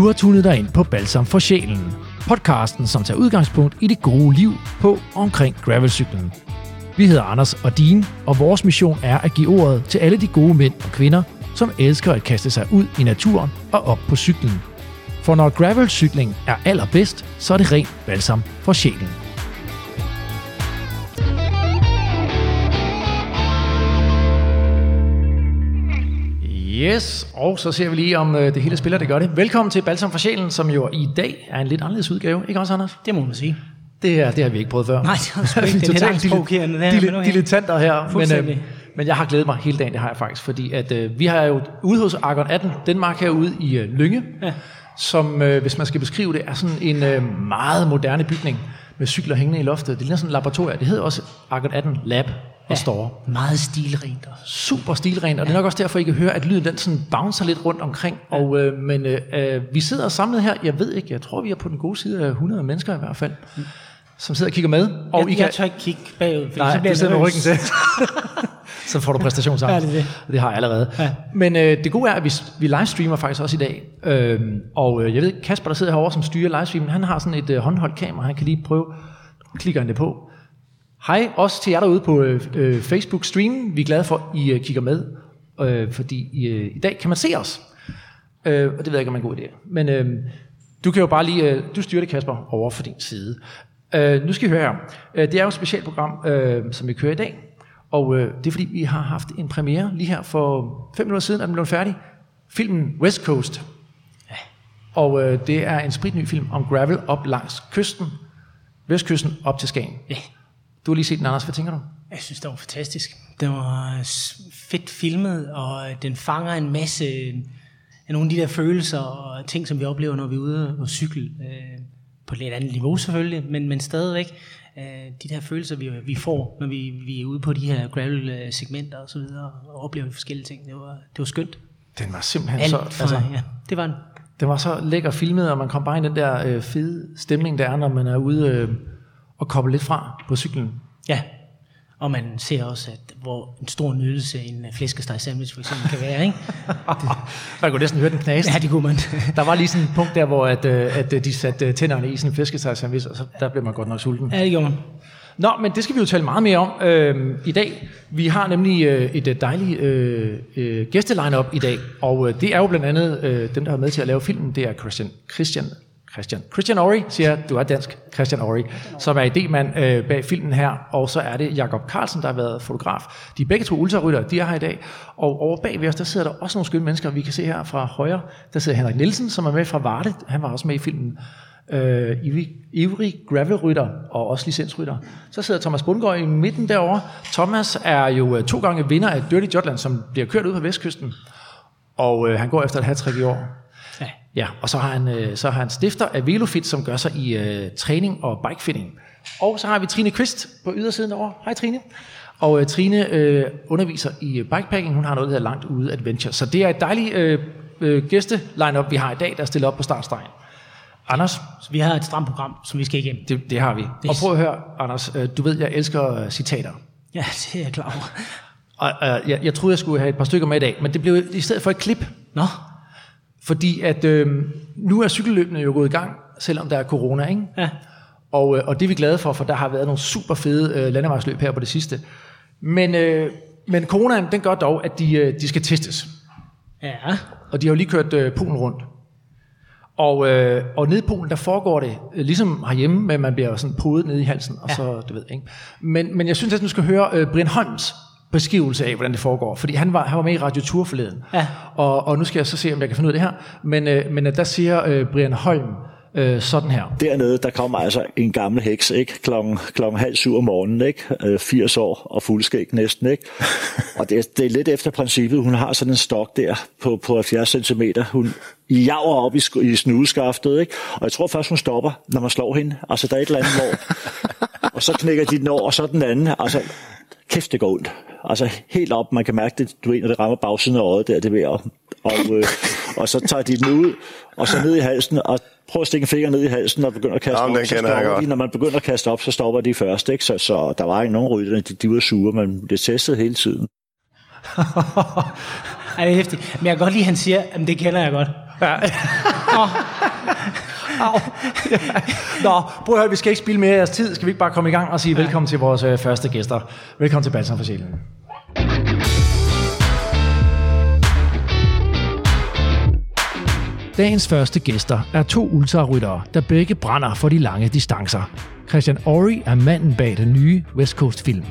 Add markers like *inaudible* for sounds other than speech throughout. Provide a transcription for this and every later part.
Du har tunet dig ind på Balsam for Sjælen. Podcasten, som tager udgangspunkt i det gode liv på og omkring gravelcyklen. Vi hedder Anders og Dean, og vores mission er at give ordet til alle de gode mænd og kvinder, som elsker at kaste sig ud i naturen og op på cyklen. For når gravelcykling er allerbedst, så er det rent balsam for sjælen. Yes, og så ser vi lige, om øh, det hele spiller, det gør det. Velkommen til Balsam for Sjælen, som jo i dag er en lidt anderledes udgave. Ikke også, Anders? Det må man sige. Det, er, det har vi ikke prøvet før. Nej, det har sgu ikke. *laughs* Det er provokerende. okay. Dilettanter her. Men, øh, men jeg har glædet mig hele dagen, det har jeg faktisk. Fordi at, øh, vi har jo ude hos Argon 18, Danmark herude i øh, Lynge, Ja. som, øh, hvis man skal beskrive det, er sådan en øh, meget moderne bygning med cykler hængende i loftet. Det ligner sådan en laboratorium. Det hedder også Argon 18 Lab og Store. Meget stilrent super stilrent, og det er nok også derfor, I kan høre, at lyden den sådan bouncer lidt rundt omkring. Og, øh, men øh, øh, vi sidder samlet her, jeg ved ikke, jeg tror, vi er på den gode side af 100 mennesker i hvert fald, som sidder og kigger med. Og jeg, jeg tør ikke kigge bagud, for Nej, så bliver du sidder med ryggen til. *laughs* så får du præstationsangst. Ja, det det. det har jeg allerede. Ja. Men øh, det gode er, at vi, vi livestreamer faktisk også i dag. Øhm, og øh, jeg ved, Kasper, der sidder herovre, som styrer livestreamen, han har sådan et øh, håndholdt kamera, han kan lige prøve, klikker han det på. Hej også til jer derude på øh, øh, Facebook streamen. Vi er glade for, at I øh, kigger med, øh, fordi øh, i dag kan man se os. Øh, og det ved jeg ikke, om er en god idé. Men øh, du kan jo bare lige, øh, du styrer det, Kasper, over for din side. Øh, nu skal I høre her. Øh, det er jo et specielt program, øh, som vi kører i dag. Og øh, det er fordi, vi har haft en premiere lige her for fem minutter siden, at den blev færdig. Filmen West Coast. Og øh, det er en spritny film om gravel op langs kysten. Vestkysten op til Skagen. Ja, Du har lige set den, Anders. Hvad tænker du? jeg synes, det var fantastisk. Det var øh, fedt filmet, og øh, den fanger en masse af nogle af de der følelser og ting, som vi oplever, når vi er ude og cykle. Øh, på et lidt andet niveau selvfølgelig, men, men stadigvæk øh, de der følelser, vi, vi får, når vi, vi er ude på de her gravel-segmenter og så videre, og oplever forskellige ting. Det var, det var skønt. Den var simpelthen Alt så... for, Altså, ja, det var en den var så lækker filmet, og man kom bare i den der øh, fede stemning, der er, når man er ude øh, og koble lidt fra på cyklen. Ja, og man ser også, at hvor en stor nydelse en øh, flæskesteg sandwich for eksempel kan være, ikke? *laughs* Man kunne næsten høre den knase. Ja, det kunne man. *laughs* Der var lige sådan et punkt der, hvor at, øh, at øh, de satte tænderne i sådan en flæskestegsandwich, og så der blev man godt nok sulten. Ja, det gjorde man. Nå, men det skal vi jo tale meget mere om øh, i dag. Vi har nemlig øh, et dejligt øh, øh, gæsteline-up i dag, og øh, det er jo blandt andet øh, dem, der har med til at lave filmen, det er Christian, Christian, Christian, Christian Ori, siger du er dansk, Christian Ori, som er idémand øh, bag filmen her, og så er det Jakob Carlsen, der har været fotograf. De er begge to ultrarytter, de er her i dag, og over bag ved os, der sidder der også nogle skønne mennesker, vi kan se her fra højre, der sidder Henrik Nielsen, som er med fra Varde, han var også med i filmen, øh, ivrig, gravelrytter og også licensrytter. Så sidder Thomas Bundgaard i midten derovre. Thomas er jo øh, to gange vinder af Dirty Jutland, som bliver kørt ud på vestkysten. Og øh, han går efter et hat i år. Ja. Og så har han, øh, så har han stifter af Velofit, som gør sig i øh, træning og bikefitting. Og så har vi Trine Kvist på ydersiden derovre. Hej Trine. Og øh, Trine øh, underviser i øh, bikepacking. Hun har noget, der hedder Langt Ude Adventure. Så det er et dejligt øh, øh, gæste-line-up, vi har i dag, der er stillet op på startstregen. Anders, Så vi har et stramt program, som vi skal igennem. det, det har vi. Og prøv at høre, Anders, øh, du ved, jeg elsker øh, citater. Ja, det er jeg klar over. Og øh, jeg, jeg troede, jeg skulle have et par stykker med i dag, men det blev i stedet for et klip. Nå, Fordi at øh, nu er cykelløbene jo gået i gang, selvom der er corona, ikke? ja. Og, øh, og det er vi glade for, for der har været nogle super fede øh, landevejsløb her på det sidste. Men, øh, men coronaen, den gør dog, at de, øh, de skal testes. Ja, Og de har jo lige kørt øh, Polen rundt. Og, øh, og nede i Polen, der foregår det øh, ligesom herhjemme, at man bliver sådan podet nede i halsen, og Ja. så, du ved, ikke? Men, men jeg synes, at du skal høre øh, Brian Holms beskrivelse af, hvordan det foregår. Fordi han var, han var med i Radio Tour forleden. Ja. Og, og nu skal jeg så se, om jeg kan finde ud af det her. Men, øh, men øh, der siger øh, Brian Holm øh, sådan her. Dernede, der kommer altså en gammel heks, ikke? Klokken, klokken halv syv om morgenen, ikke? Øh, 80 år og fuldskæg næsten, ikke? *laughs* Og det, det er lidt efter princippet. Hun har sådan en stok der på, på 70 cm. Hun jager op i, i snudeskaftet, ikke? Og jeg tror først, hun stopper, når man slår hende. Altså, der er et eller andet, hvor... *laughs* Og så knækker de den over, og så den anden. Altså, kæft, det går ondt. Altså, helt op, man kan mærke det, du ved, når det rammer bagsiden af øjet der, det ved. Og, øh, og så tager de den ud, og så ned i halsen, og prøv at stikke en finger ned i halsen og begynde at kaste Jamen, op. Så stopper de, når man begynder at kaste op, så stopper de først. Ikke? Så, så der var ikke nogen rytter, de, de var sure, men det testede hele tiden. *laughs* Ej, det er hæftigt. Men jeg kan godt lide, at han siger, at det kender jeg godt. Ja. *laughs* *laughs* Au. *laughs* Nå, prøv at høre, vi skal ikke spille mere af jeres tid. Skal vi ikke bare komme i gang og sige velkommen til vores øh, første gæster. Velkommen til Balsam for Sjælen. Dagens første gæster er to ultraryttere, der begge brænder for de lange distancer. Christian Ori er manden bag den nye West Coast film.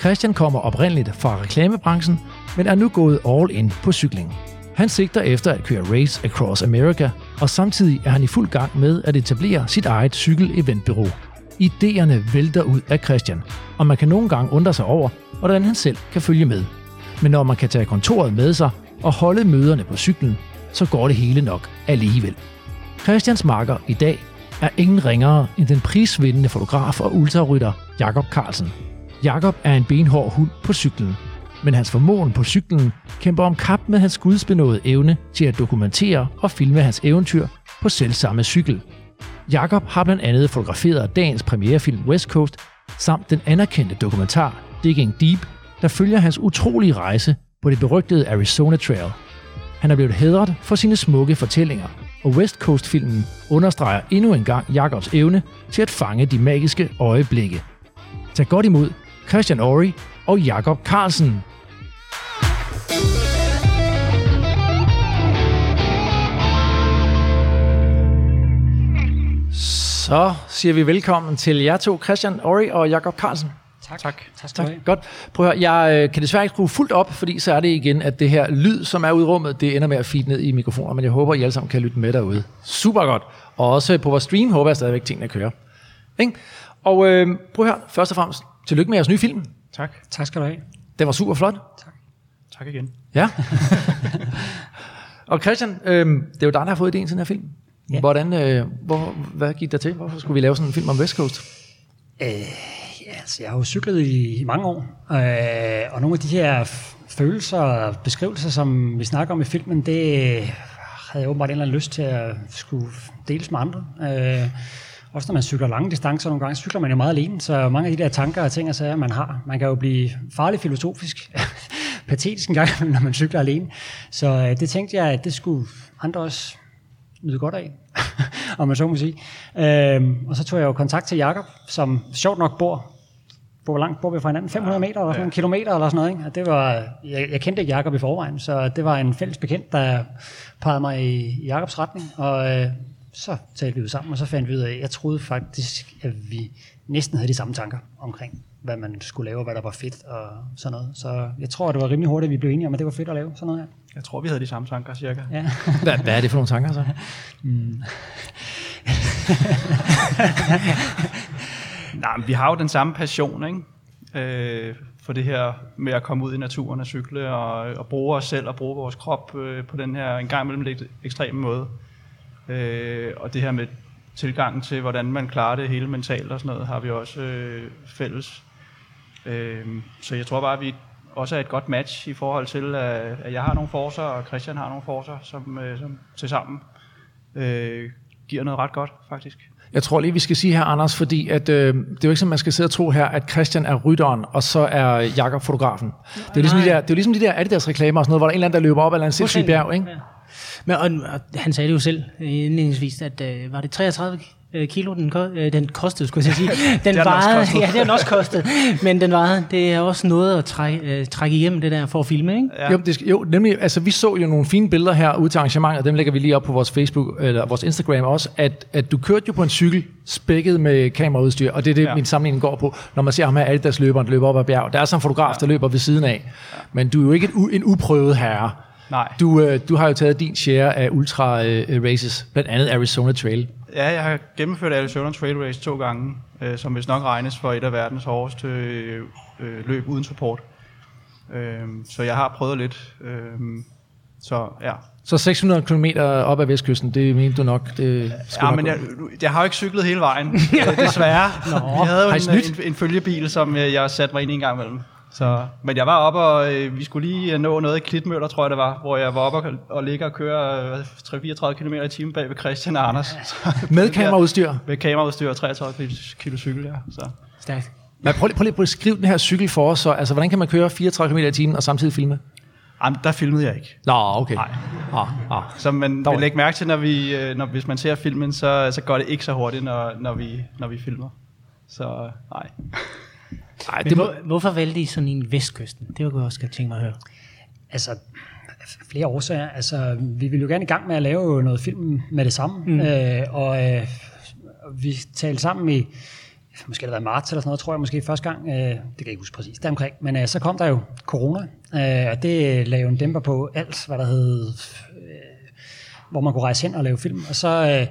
Christian kommer oprindeligt fra reklamebranchen, men er nu gået all in på cykling. Han sigter efter at køre Race Across America, og samtidig er han i fuld gang med at etablere sit eget cykel-eventbyrå. Ideerne vælter ud af Christian, og man kan nogle gange undre sig over, hvordan han selv kan følge med. Men når man kan tage kontoret med sig og holde møderne på cyklen, så går det hele nok alligevel. Christians marker i dag er ingen ringere end den prisvindende fotograf og ultrarytter Jakob Carlsen. Jakob er en benhård hund på cyklen, men hans formåen på cyklen kæmper om kap med hans gudsbenåede evne til at dokumentere og filme hans eventyr på selvsamme cykel. Jakob har blandt andet fotograferet dagens premierefilm West Coast, samt den anerkendte dokumentar Digging Deep, der følger hans utrolige rejse på det berygtede Arizona Trail. Han er blevet hædret for sine smukke fortællinger, og West Coast-filmen understreger endnu en gang Jakobs evne til at fange de magiske øjeblikke. Tag godt imod Christian Ory og Jakob Carlsen. Så siger vi velkommen til jer to, Christian Ori og Jakob Carlsen. Tak. Tak. tak Tak. Godt. Prøv at høre, jeg øh, kan desværre ikke skrue fuldt op, fordi så er det igen, at det her lyd, som er ude i rummet, det ender med at feed ned i mikrofoner, men jeg håber, I alle sammen kan lytte med derude. Super godt. Og også på vores stream håber jeg stadigvæk, tingene kører. Ikke? Og øh, prøv at høre, først og fremmest, tillykke med jeres nye film. Tak. Tak skal du have. Den var super flot. Tak igen. Ja. *laughs* og Christian, øh, det er jo dig, der har fået idéen til den her film. Ja. Hvordan, øh, hvor, hvad gik der til? Hvorfor skulle vi lave sådan en film om West Coast? Ja, altså, jeg har jo cyklet i, i mange år, øh, og nogle af de her følelser og beskrivelser, som vi snakker om i filmen, det havde jeg åbenbart en eller anden lyst til at skulle deles med andre. Øh, også når man cykler lange distancer nogle gange, cykler man jo meget alene, så mange af de der tanker og ting og sager, man har, man kan jo blive farligt filosofisk, *laughs* patetisk en gang, når man cykler alene. Så øh, det tænkte jeg, at det skulle andre også nyde godt af, *laughs* om man så må sige. Øhm, og så tog jeg jo kontakt til Jakob, som sjovt nok bor hvor langt bor vi fra hinanden? 500 meter eller sådan en kilometer eller sådan noget. Ikke? Og det var, jeg, jeg kendte ikke Jakob i forvejen, så det var en fælles bekendt, der pegede mig i, i Jakobs retning. Og øh, så talte vi ud sammen, og så fandt vi ud af, at jeg troede faktisk, at vi næsten havde de samme tanker omkring, hvad man skulle lave, og hvad der var fedt og sådan noget. Så jeg tror, det var rimelig hurtigt, at vi blev enige om, at det var fedt at lave sådan noget her. Jeg tror, vi havde de samme tanker, cirka. Ja. *laughs* Hvad, hvad er det for nogle tanker så? *laughs* Nej, men vi har jo den samme passion, ikke? Øh, for det her med at komme ud i naturen og cykle og, og bruge os selv og bruge vores krop øh, på den her en gang imellem lidt ekstreme måde. Øh, og det her med tilgangen til, hvordan man klarer det hele mentalt og sådan noget, har vi også øh, fælles. Øh, så jeg tror bare, at vi også er et godt match i forhold til, at, at jeg har nogle forser, og Christian har nogle forser, som, øh, som til sammen øh, giver noget ret godt, faktisk. Jeg tror lige, vi skal sige her, Anders, fordi at, øh, det er jo ikke sådan, man skal sidde og tro her, at Christian er rytteren, og så er Jakob fotografen. Det er jo ligesom de der, det er ligesom de der Adidas reklamer og sådan noget, hvor der er en eller anden, der løber op ad en sindssyg bjerg, ikke? Ja. Men, og, og han sagde det jo selv indledningsvis, at øh, var det 33 øh, kilo, den, ko- øh, den kostede, skulle jeg sige. *laughs* Den den også varede, kostet. *laughs* ja, det har den også kostet. Men den varede, det er også noget at trække, øh, trække igennem det der for at filme, ikke? Ja. Jo, det skal, jo, nemlig, altså vi så jo nogle fine billeder her ude til arrangementet, dem lægger vi lige op på vores Facebook, eller vores Instagram også, at, at du kørte jo på en cykel, spækket med kameraudstyr, og det er det, ja. Ja. min sammenligning går på, når man ser ham her Adidas løberen, der løber op ad bjerg. Der er sådan en fotograf, der løber ved siden af, men du er jo ikke et, u- en uprøvet herre. Nej. Du, øh, du har jo taget din share af ultra øh, races, blandt andet Arizona Trail. Ja, jeg har gennemført Arizona Trail Race to gange, øh, som hvis nok regnes for et af verdens hårdeste øh, løb uden support. Øh, så jeg har prøvet lidt. Øh, så ja. Så 600 km op ad vestkysten, det mente du nok. Det Ja, men jeg, jeg har jo ikke cyklet hele vejen, *laughs* desværre. Nå, vi havde jo en, en, en følgebil, som jeg satte mig ind i en gang imellem. Så, men jeg var oppe, og øh, vi skulle lige øh, nå noget i Klitmøller, tror jeg det var, hvor jeg var oppe og, og ligge og køre øh, 3-34 km i timen bag ved Christian og Anders. Så, Med kameraudstyr. med kameraudstyr og 33 kilo, cykel, ja. Så. Stærkt. Men prøv, lige- prøv lige at beskrive den her cykel for os. Så, altså, hvordan kan man køre 34 km i timen og samtidig filme? Jamen, der filmede jeg ikke. Nå, okay. Nej. Ah, ah. Så man var vil lægge mærke til, når vi, øh, når, hvis man ser filmen, så, så går det ikke så hurtigt, når, når, vi, når vi filmer. Så nej. Ej, det må, hvor, hvorfor valgte I sådan en vestkysten? Det kunne jeg også godt tænke mig at høre. Altså, flere årsager. Altså, vi ville jo gerne i gang med at lave noget film med det samme. Mm. Øh, og øh, vi talte sammen i, måske det været marts eller sådan noget, tror jeg måske første gang. Øh, det kan jeg ikke huske præcis, deromkring. Men øh, så kom der jo corona, øh, og det lavede en dæmper på alt, hvad der hed, øh, hvor man kunne rejse hen og lave film. Og så, øh,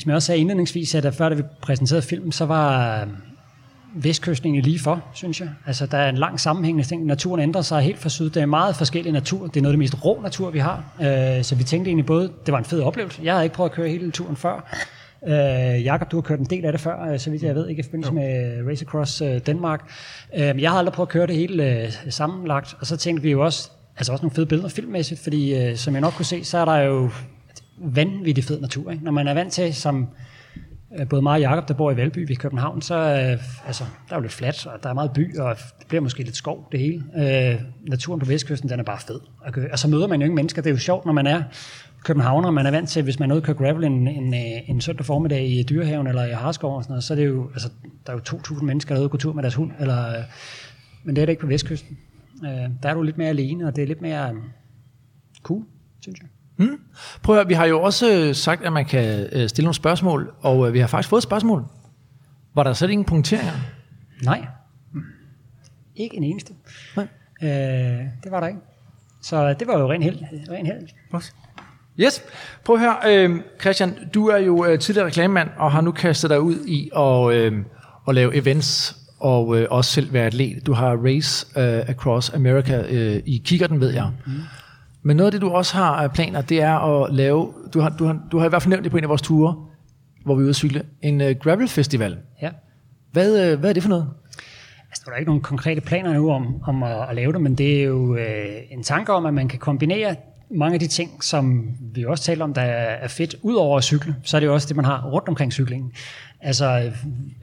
som jeg også sagde indledningsvis, at før da vi præsenterede film, så var øh, vestkysten lige for, synes jeg. Altså, der er en lang sammenhængende ting. Naturen ændrer sig helt fra syd. Det er meget forskellig natur. Det er noget af det mest rå natur, vi har. Øh, så vi tænkte egentlig både, det var en fed oplevelse. Jeg havde ikke prøvet at køre hele turen før. Øh, Jakob, du har kørt en del af det før, øh, så vidt jeg ved, ikke i forbindelse med Race Across øh, Danmark. Øh, jeg har aldrig prøvet at køre det hele øh, sammenlagt, og så tænkte vi jo også, altså også nogle fede billeder filmmæssigt, fordi øh, som jeg nok kunne se, så er der jo vanvittig fed natur. Ikke? Når man er vant til, som Øh, både mig og Jacob, der bor i Valby ved København, så øh, altså, der er jo lidt fladt, og der er meget by, og det bliver måske lidt skov, det hele. Øh, naturen på Vestkysten, den er bare fed. at. Og så møder man jo ikke mennesker. Det er jo sjovt, når man er københavner, man er vant til, hvis man er ude og køre gravel en, en, øh, en søndag formiddag i Dyrehaven eller i Harskov og sådan noget, så er det jo, altså, der er jo 2.000 mennesker, der er ude og gå tur med deres hund, eller, øh, men det er det ikke på Vestkysten. Øh, der er du lidt mere alene, og det er lidt mere øh, cool, synes jeg prøv at høre, vi har jo også øh, sagt, at man kan øh, stille nogle spørgsmål, og øh, vi har faktisk fået et spørgsmål. Var der slet ingen punkteringer? Nej. Ikke en eneste. Nej. Øh, det var der ikke. Så det var jo ren held. Ren held. Yes. Prøv høre, øh, Christian, du er jo øh, tidligere reklamemand, og har nu kastet dig ud i at, øh, at lave events, og øh, også selv være atlet. Du har Race øh, Across America øh, i kikkerten, ved jeg. Mm. Men noget af det, du også har planer, det er at lave, du har, du har, du har i hvert fald nævnt det på en af vores ture, hvor vi er ude at cykle, en øh, gravel festival. Ja. Hvad, øh, hvad er det for noget? Altså, der er ikke nogen konkrete planer nu om, om at, at lave det, men det er jo øh, en tanke om, at man kan kombinere mange af de ting, som vi også taler om, der er fedt, ud over at cykle, så er det jo også det, man har rundt omkring cyklingen. Altså,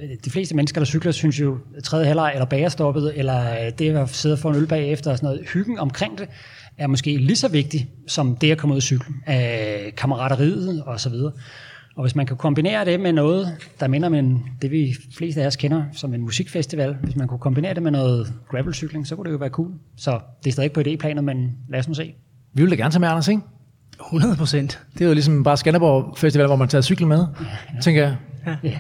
øh, de fleste mennesker, der cykler, synes jo, tredje halvleg eller bagerstoppet, eller det at sidde og få en øl bagefter og sådan noget, hyggen omkring det, er måske lige så vigtigt, som det at komme ud og cykle. Øh, kammerateriet og så videre. Og hvis man kan kombinere det med noget, der minder om en, det vi fleste af os kender som en musikfestival, hvis man kunne kombinere det med noget gravelcykling, så kunne det jo være cool. Så det er stadig ikke på idéplanet, men lad os nu se. Vi vil da gerne tage med, Anders, ikke? 100 procent. Det er jo ligesom bare Skanderborg Festival, hvor man tager cykel med, tænker jeg. Ja.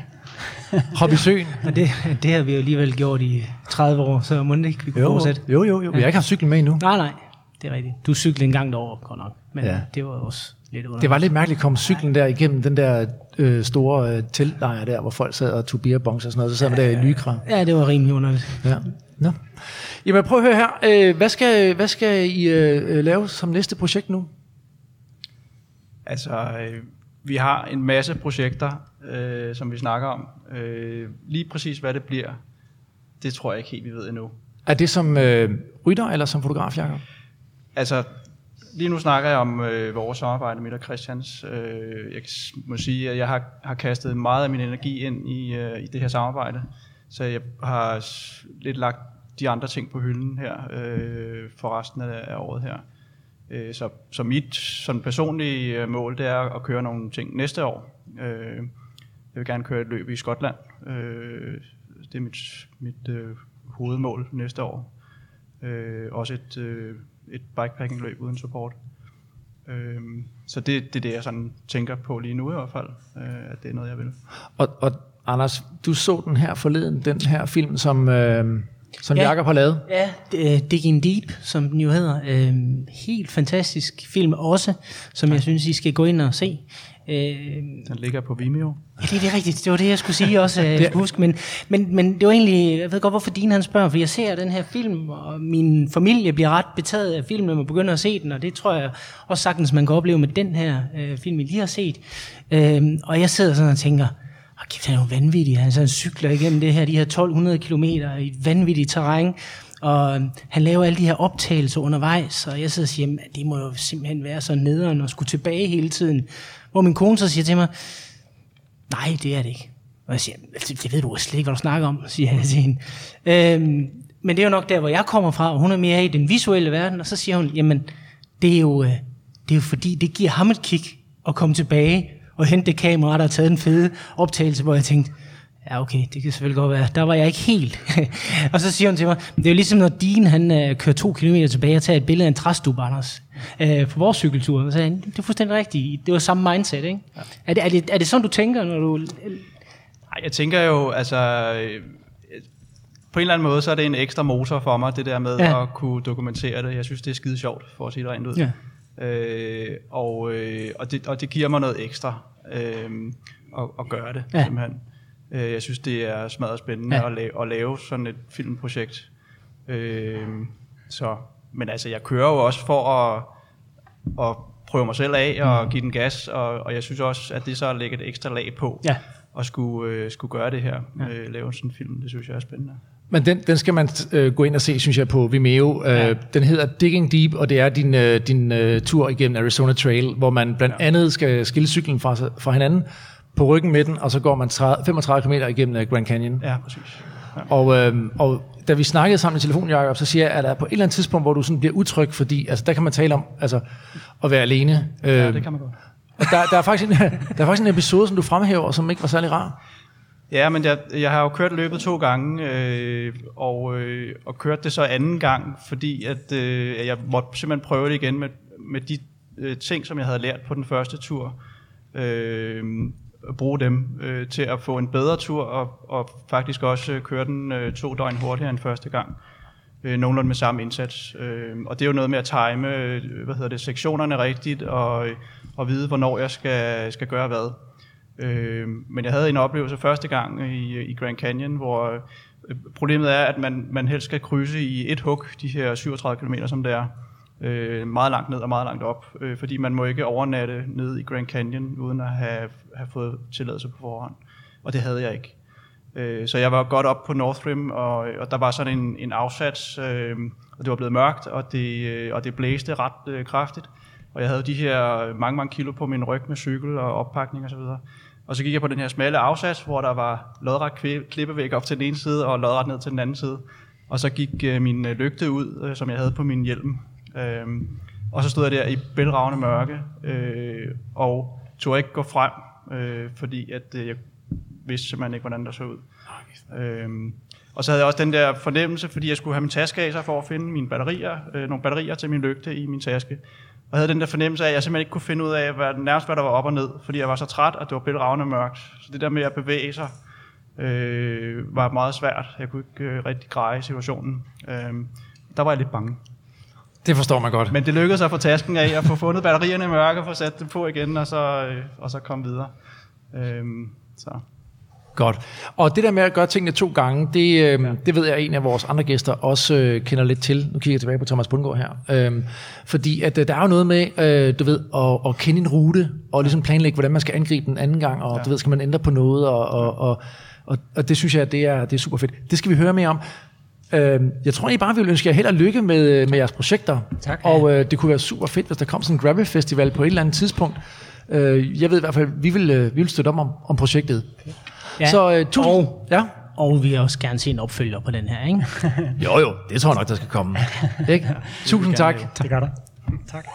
*laughs* Hop i søen. Og det, det har vi jo alligevel gjort i 30 år, så må det ikke, vi kunne Jo, fortsætte. jo, jo, jo. Vi har ikke haft cyklen med endnu. Nej, nej, det er rigtigt. Du cyklede en gang derovre, godt nok. Men Ja. ja. det var også lidt under. Det var lidt mærkeligt at komme cyklen der igennem den der øh, store øh, teltlejr der, hvor folk sad og tog beerbongs og sådan noget. Så sad man der i lykra. Ja, det var rimelig underligt. Ja. Nå. Jamen prøv at høre her. Øh, hvad, skal, hvad skal I øh, øh, lave som næste projekt nu? Altså, øh, vi har en masse projekter, øh, som vi snakker om. Øh, lige præcis hvad det bliver, det tror jeg ikke helt, vi ved endnu. Er det som øh, rytter eller som fotograf, Jacob? Altså, lige nu snakker jeg om øh, vores samarbejde med og Christians. Øh, jeg må sige, at jeg har, har kastet meget af min energi ind i, øh, i det her samarbejde. Så jeg har lidt lagt de andre ting på hylden her øh, for resten af, af året her. Øh, så, så mit sådan personlige øh, mål, det er at køre nogle ting næste år. Øh, jeg vil gerne køre et løb i Skotland. Øh, det er mit, mit øh, hovedmål næste år. Øh, også et, øh, et bikepacking-løb uden support. Øh, så det, det er det, jeg sådan tænker på lige nu i hvert fald, øh, at det er noget, jeg vil. Og, og Anders, du så den her forleden, den her film, som, øh, som Ja. Jacob har lavet. Ja, uh, Digging Deep, som den jo hedder. Uh, helt fantastisk film også, som jeg synes, I skal gå ind og se. Uh, Den ligger på Vimeo. Ja, det, det er rigtigt. Det var det, jeg skulle sige også, *laughs* jeg skulle huske. Men, men, men det var egentlig, jeg ved godt, hvorfor Dine han spørger, for jeg ser den her film, og min familie bliver ret betaget af filmen, når man begynder at se den, og det tror jeg også sagtens, man kan opleve med den her øh, film, vi lige har set. Øhm, og jeg sidder sådan og tænker, oh, kæft, han er jo vanvittig. Han, så han cykler igennem det her, de her 1200 kilometer i et vanvittigt terræn, og han laver alle de her optagelser undervejs, og jeg sidder og siger, "Men det må jo simpelthen være så nederen og skulle tilbage hele tiden. Hvor min kone så siger til mig, Nej, det er det ikke. Og jeg siger, altså, det, ved du slet ikke, hvad du snakker om, siger jeg til hende. Øhm, men det er jo nok der, hvor jeg kommer fra, og hun er mere i den visuelle verden, og så siger hun, jamen, det er jo, øh, det er jo fordi, det giver ham et kick at komme tilbage og hente det kamera, der har taget en fede optagelse, hvor jeg tænkte, ja okay, det kan selvfølgelig godt være, der var jeg ikke helt. *laughs* og så siger hun til mig, det er jo ligesom når Dean, han øh, kører to kilometer tilbage og tager et billede af en træstub, Anders, øh, på vores cykeltur. Så sagde han, det er fuldstændig rigtigt, det var samme mindset, ikke? Ja. Er, det, er, det, er det sådan, du tænker, når du... Ej, jeg tænker jo, altså... øh, På en eller anden måde, så er det en ekstra motor for mig, det der med Ja. at kunne dokumentere det. Jeg synes, det er skide sjovt, for at sige det rent ud. Ja. Øh, og, øh, og, det, og det giver mig noget ekstra øh, at, at gøre det, Ja. simpelthen. Øh, jeg synes, det er smadret spændende ja. at, lave, at lave sådan et filmprojekt. Øh, så, men altså, jeg kører jo også for at, at prøve mig selv af og give den gas, og, og jeg synes også, at det så lægger et ekstra lag på Ja. at skulle, øh, skulle gøre det her, øh, lave sådan en film. Det synes jeg er spændende. Men den, den skal man øh, gå ind og se, synes jeg, på Vimeo. Øh, Ja. Den hedder Digging Deep, og det er din, øh, din øh, tur igennem Arizona Trail, hvor man blandt ja. andet skal skille cyklen fra, fra hinanden på ryggen med den, og så går man 30, 35 km igennem øh, Grand Canyon. Ja, præcis. Ja. Og, øh, og da vi snakkede sammen i telefonen, Jacob, så siger jeg, at der er på et eller andet tidspunkt, hvor du sådan bliver utryg, fordi altså, der kan man tale om altså, at være alene. Ja, det kan man godt. og der, der, er faktisk en, *laughs* der er faktisk en episode, som du fremhæver, som ikke var særlig rar. Ja, men jeg, jeg har jo kørt løbet to gange, øh, og, øh, og kørt det så anden gang, fordi at, øh, jeg måtte simpelthen prøve det igen med, med de øh, ting, som jeg havde lært på den første tur. Øh, bruge dem øh, til at få en bedre tur, og, og faktisk også øh, køre den øh, to døgn hurtigere end første gang. Øh, nogenlunde med samme indsats. Øh, og det er jo noget med at time øh, hvad hedder det, sektionerne rigtigt, og, øh, og vide, hvornår jeg skal, skal gøre hvad. Øh, men jeg havde en oplevelse første gang i, øh, i Grand Canyon, hvor øh, problemet er, at man, man helst skal krydse i et hug, de her 37 km, som det er. Øh, meget langt ned og meget langt op, øh, fordi man må ikke overnatte ned i Grand Canyon, uden at have, have fået tilladelse på forhånd. Og det havde jeg ikke. Øh, så jeg var godt op på North Rim, og, og der var sådan en, en afsats, øh, og det var blevet mørkt, og det, øh, og det blæste ret øh, kraftigt. Og jeg havde de her mange, mange kilo på min ryg med cykel og oppakning osv. Og, og så gik jeg på den her smalle afsats, hvor der var lodret klippevæg op til den ene side, og lodret ned til den anden side. Og så gik øh, min øh, lygte ud, øh, som jeg havde på min hjelm. Øhm, og så stod jeg der i bælragende mørke, øh, og tog ikke gå frem, øh, fordi at, øh, jeg vidste simpelthen ikke, hvordan der så ud. Øhm, og så havde jeg også den der fornemmelse, fordi jeg skulle have min taske af sig for at finde mine batterier, øh, nogle batterier til min lygte i min taske. Og jeg havde den der fornemmelse af, at jeg simpelthen ikke kunne finde ud af, hvad, nærmest hvad der var op og ned, fordi jeg var så træt, og det var bælragende mørkt. Så det der med at bevæge sig, øh, var meget svært. Jeg kunne ikke øh, rigtig greje situationen. Øh, der var jeg lidt bange. Det forstår man godt. Men det lykkedes at få tasken af, at få fundet batterierne i mørke, og få sat dem på igen, og så, øh, og så komme videre. Øhm, så. Godt. Og det der med at gøre tingene to gange, det, øh, ja. det ved jeg, at en af vores andre gæster også øh, kender lidt til. Nu kigger jeg tilbage på Thomas Bundgaard her. Øhm, fordi at, øh, der er jo noget med, øh, du ved, at, at kende en rute, og ligesom planlægge, hvordan man skal angribe den anden gang, og ja. du ved, skal man ændre på noget, og, og, og, og, og det synes jeg, det er, det er super fedt. Det skal vi høre mere om. Øhm, jeg tror egentlig bare, vi vil ønske jer held og lykke med, med jeres projekter. Tak. Og øh, det kunne være super fedt, hvis der kom sådan en gravel festival på et eller andet tidspunkt. Øh, jeg ved i hvert fald, vi vil, øh, vi vil støtte op om, om projektet. Ja. Så øh, tusind... Og- Ja. Og vi vil også gerne se en opfølger på den her, ikke? *laughs* Jo jo, det tror jeg nok, der skal komme. Ikke? Tusind tak. Det gør der. Tak.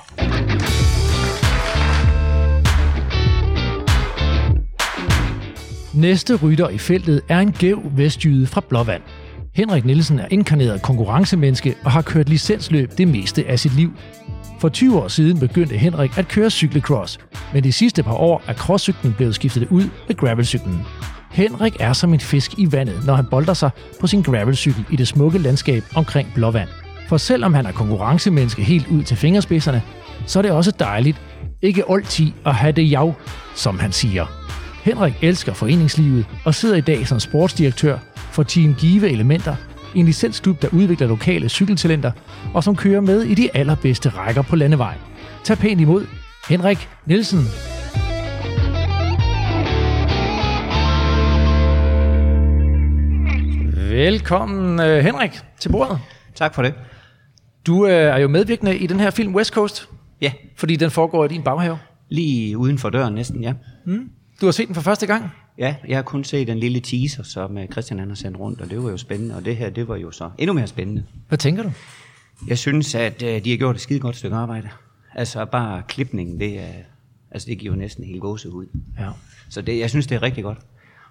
Næste rytter i feltet er en gæv vestjyde fra Blåvand. Henrik Nielsen er inkarneret konkurrencemenneske og har kørt licensløb det meste af sit liv. For 20 år siden begyndte Henrik at køre cykelcross, men de sidste par år er crosscyklen blevet skiftet ud med gravelcyklen. Henrik er som en fisk i vandet, når han bolder sig på sin gravelcykel i det smukke landskab omkring Blåvand. For selvom han er konkurrencemenneske helt ud til fingerspidserne, så er det også dejligt ikke altid at have det jav, som han siger. Henrik elsker foreningslivet og sidder i dag som sportsdirektør for Team Give Elementer, en licensklub, der udvikler lokale cykeltalenter og som kører med i de allerbedste rækker på landevejen. Tag pænt imod Henrik Nielsen. Velkommen øh, Henrik til bordet. Tak for det. Du øh, er jo medvirkende i den her film West Coast, Ja, fordi den foregår i din baghave. lige uden for døren næsten, ja. Du har set den for første gang. Ja, jeg har kun set en lille teaser, som øh, Christian han har sendt rundt, og det var jo spændende. Og det her, det var jo så endnu mere spændende. Hvad tænker du? Jeg synes, at øh, de har gjort et skide godt stykke arbejde. Altså bare klipningen, det, er, altså, det giver jo næsten helt ud. Ja. Så det, jeg synes, det er rigtig godt.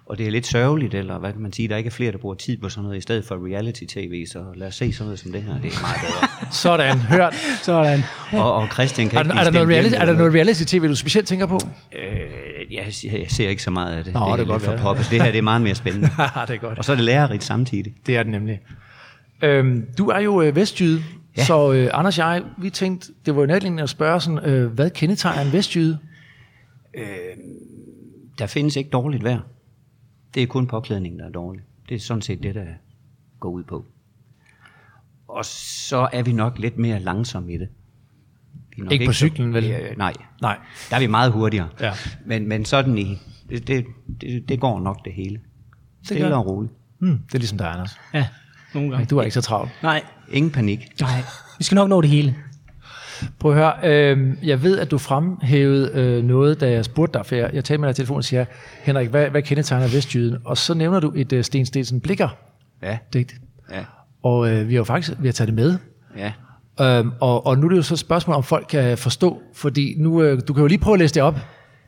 Og det er lidt sørgeligt, eller hvad kan man sige, der ikke er flere, der bruger tid på sådan noget, i stedet for reality-tv, så lad os se sådan noget som det her, det er meget bedre. *laughs* Sådan, hørt. Sådan. og, og Christian kan Er, ikke der- er, der noget reality, hjem er der noget reality-tv, du specielt tænker på? Øh, jeg, jeg, ser ikke så meget af det. Nå, det er det godt for være. poppet. Det her det er meget mere spændende. *laughs* det er godt. og så er det lærerigt samtidig. Det er det nemlig. Øhm, du er jo øh, vestjyde, ja. Så øh, Anders og jeg, vi tænkte, det var jo nærliggende at spørge sådan, øh, hvad kendetegner en vestjyde? Der findes ikke dårligt vejr. Det er kun påklædningen, der er dårlig. Det er sådan set det, der går ud på. Og så er vi nok lidt mere langsomme i det. Vi nok Ikke på så- cyklen, vel? Ja, nej, Nej. der er vi meget hurtigere. Ja. Men, men sådan i, det, det, det, det går nok det hele. gør Stille det. og roligt. Hmm, det er ligesom dig, Anders. Ja, nogle gange. Du er ikke så travlt. Nej, Ingen panik. nej. Vi skal nok nå det hele. Prøv at høre, øh, jeg ved, at du fremhævede øh, noget, da jeg spurgte dig, for jeg, jeg talte med dig i telefonen og siger, Henrik, hvad, hvad kendetegner Vestjyden? Og så nævner du et øh, Sten Stensen Blikker Ja, digt. ja, Og øh, vi har jo faktisk vi har taget det med. ja. Øhm, og, og nu er det jo så et spørgsmål, om folk kan forstå, fordi nu, øh, du kan jo lige prøve at læse det op.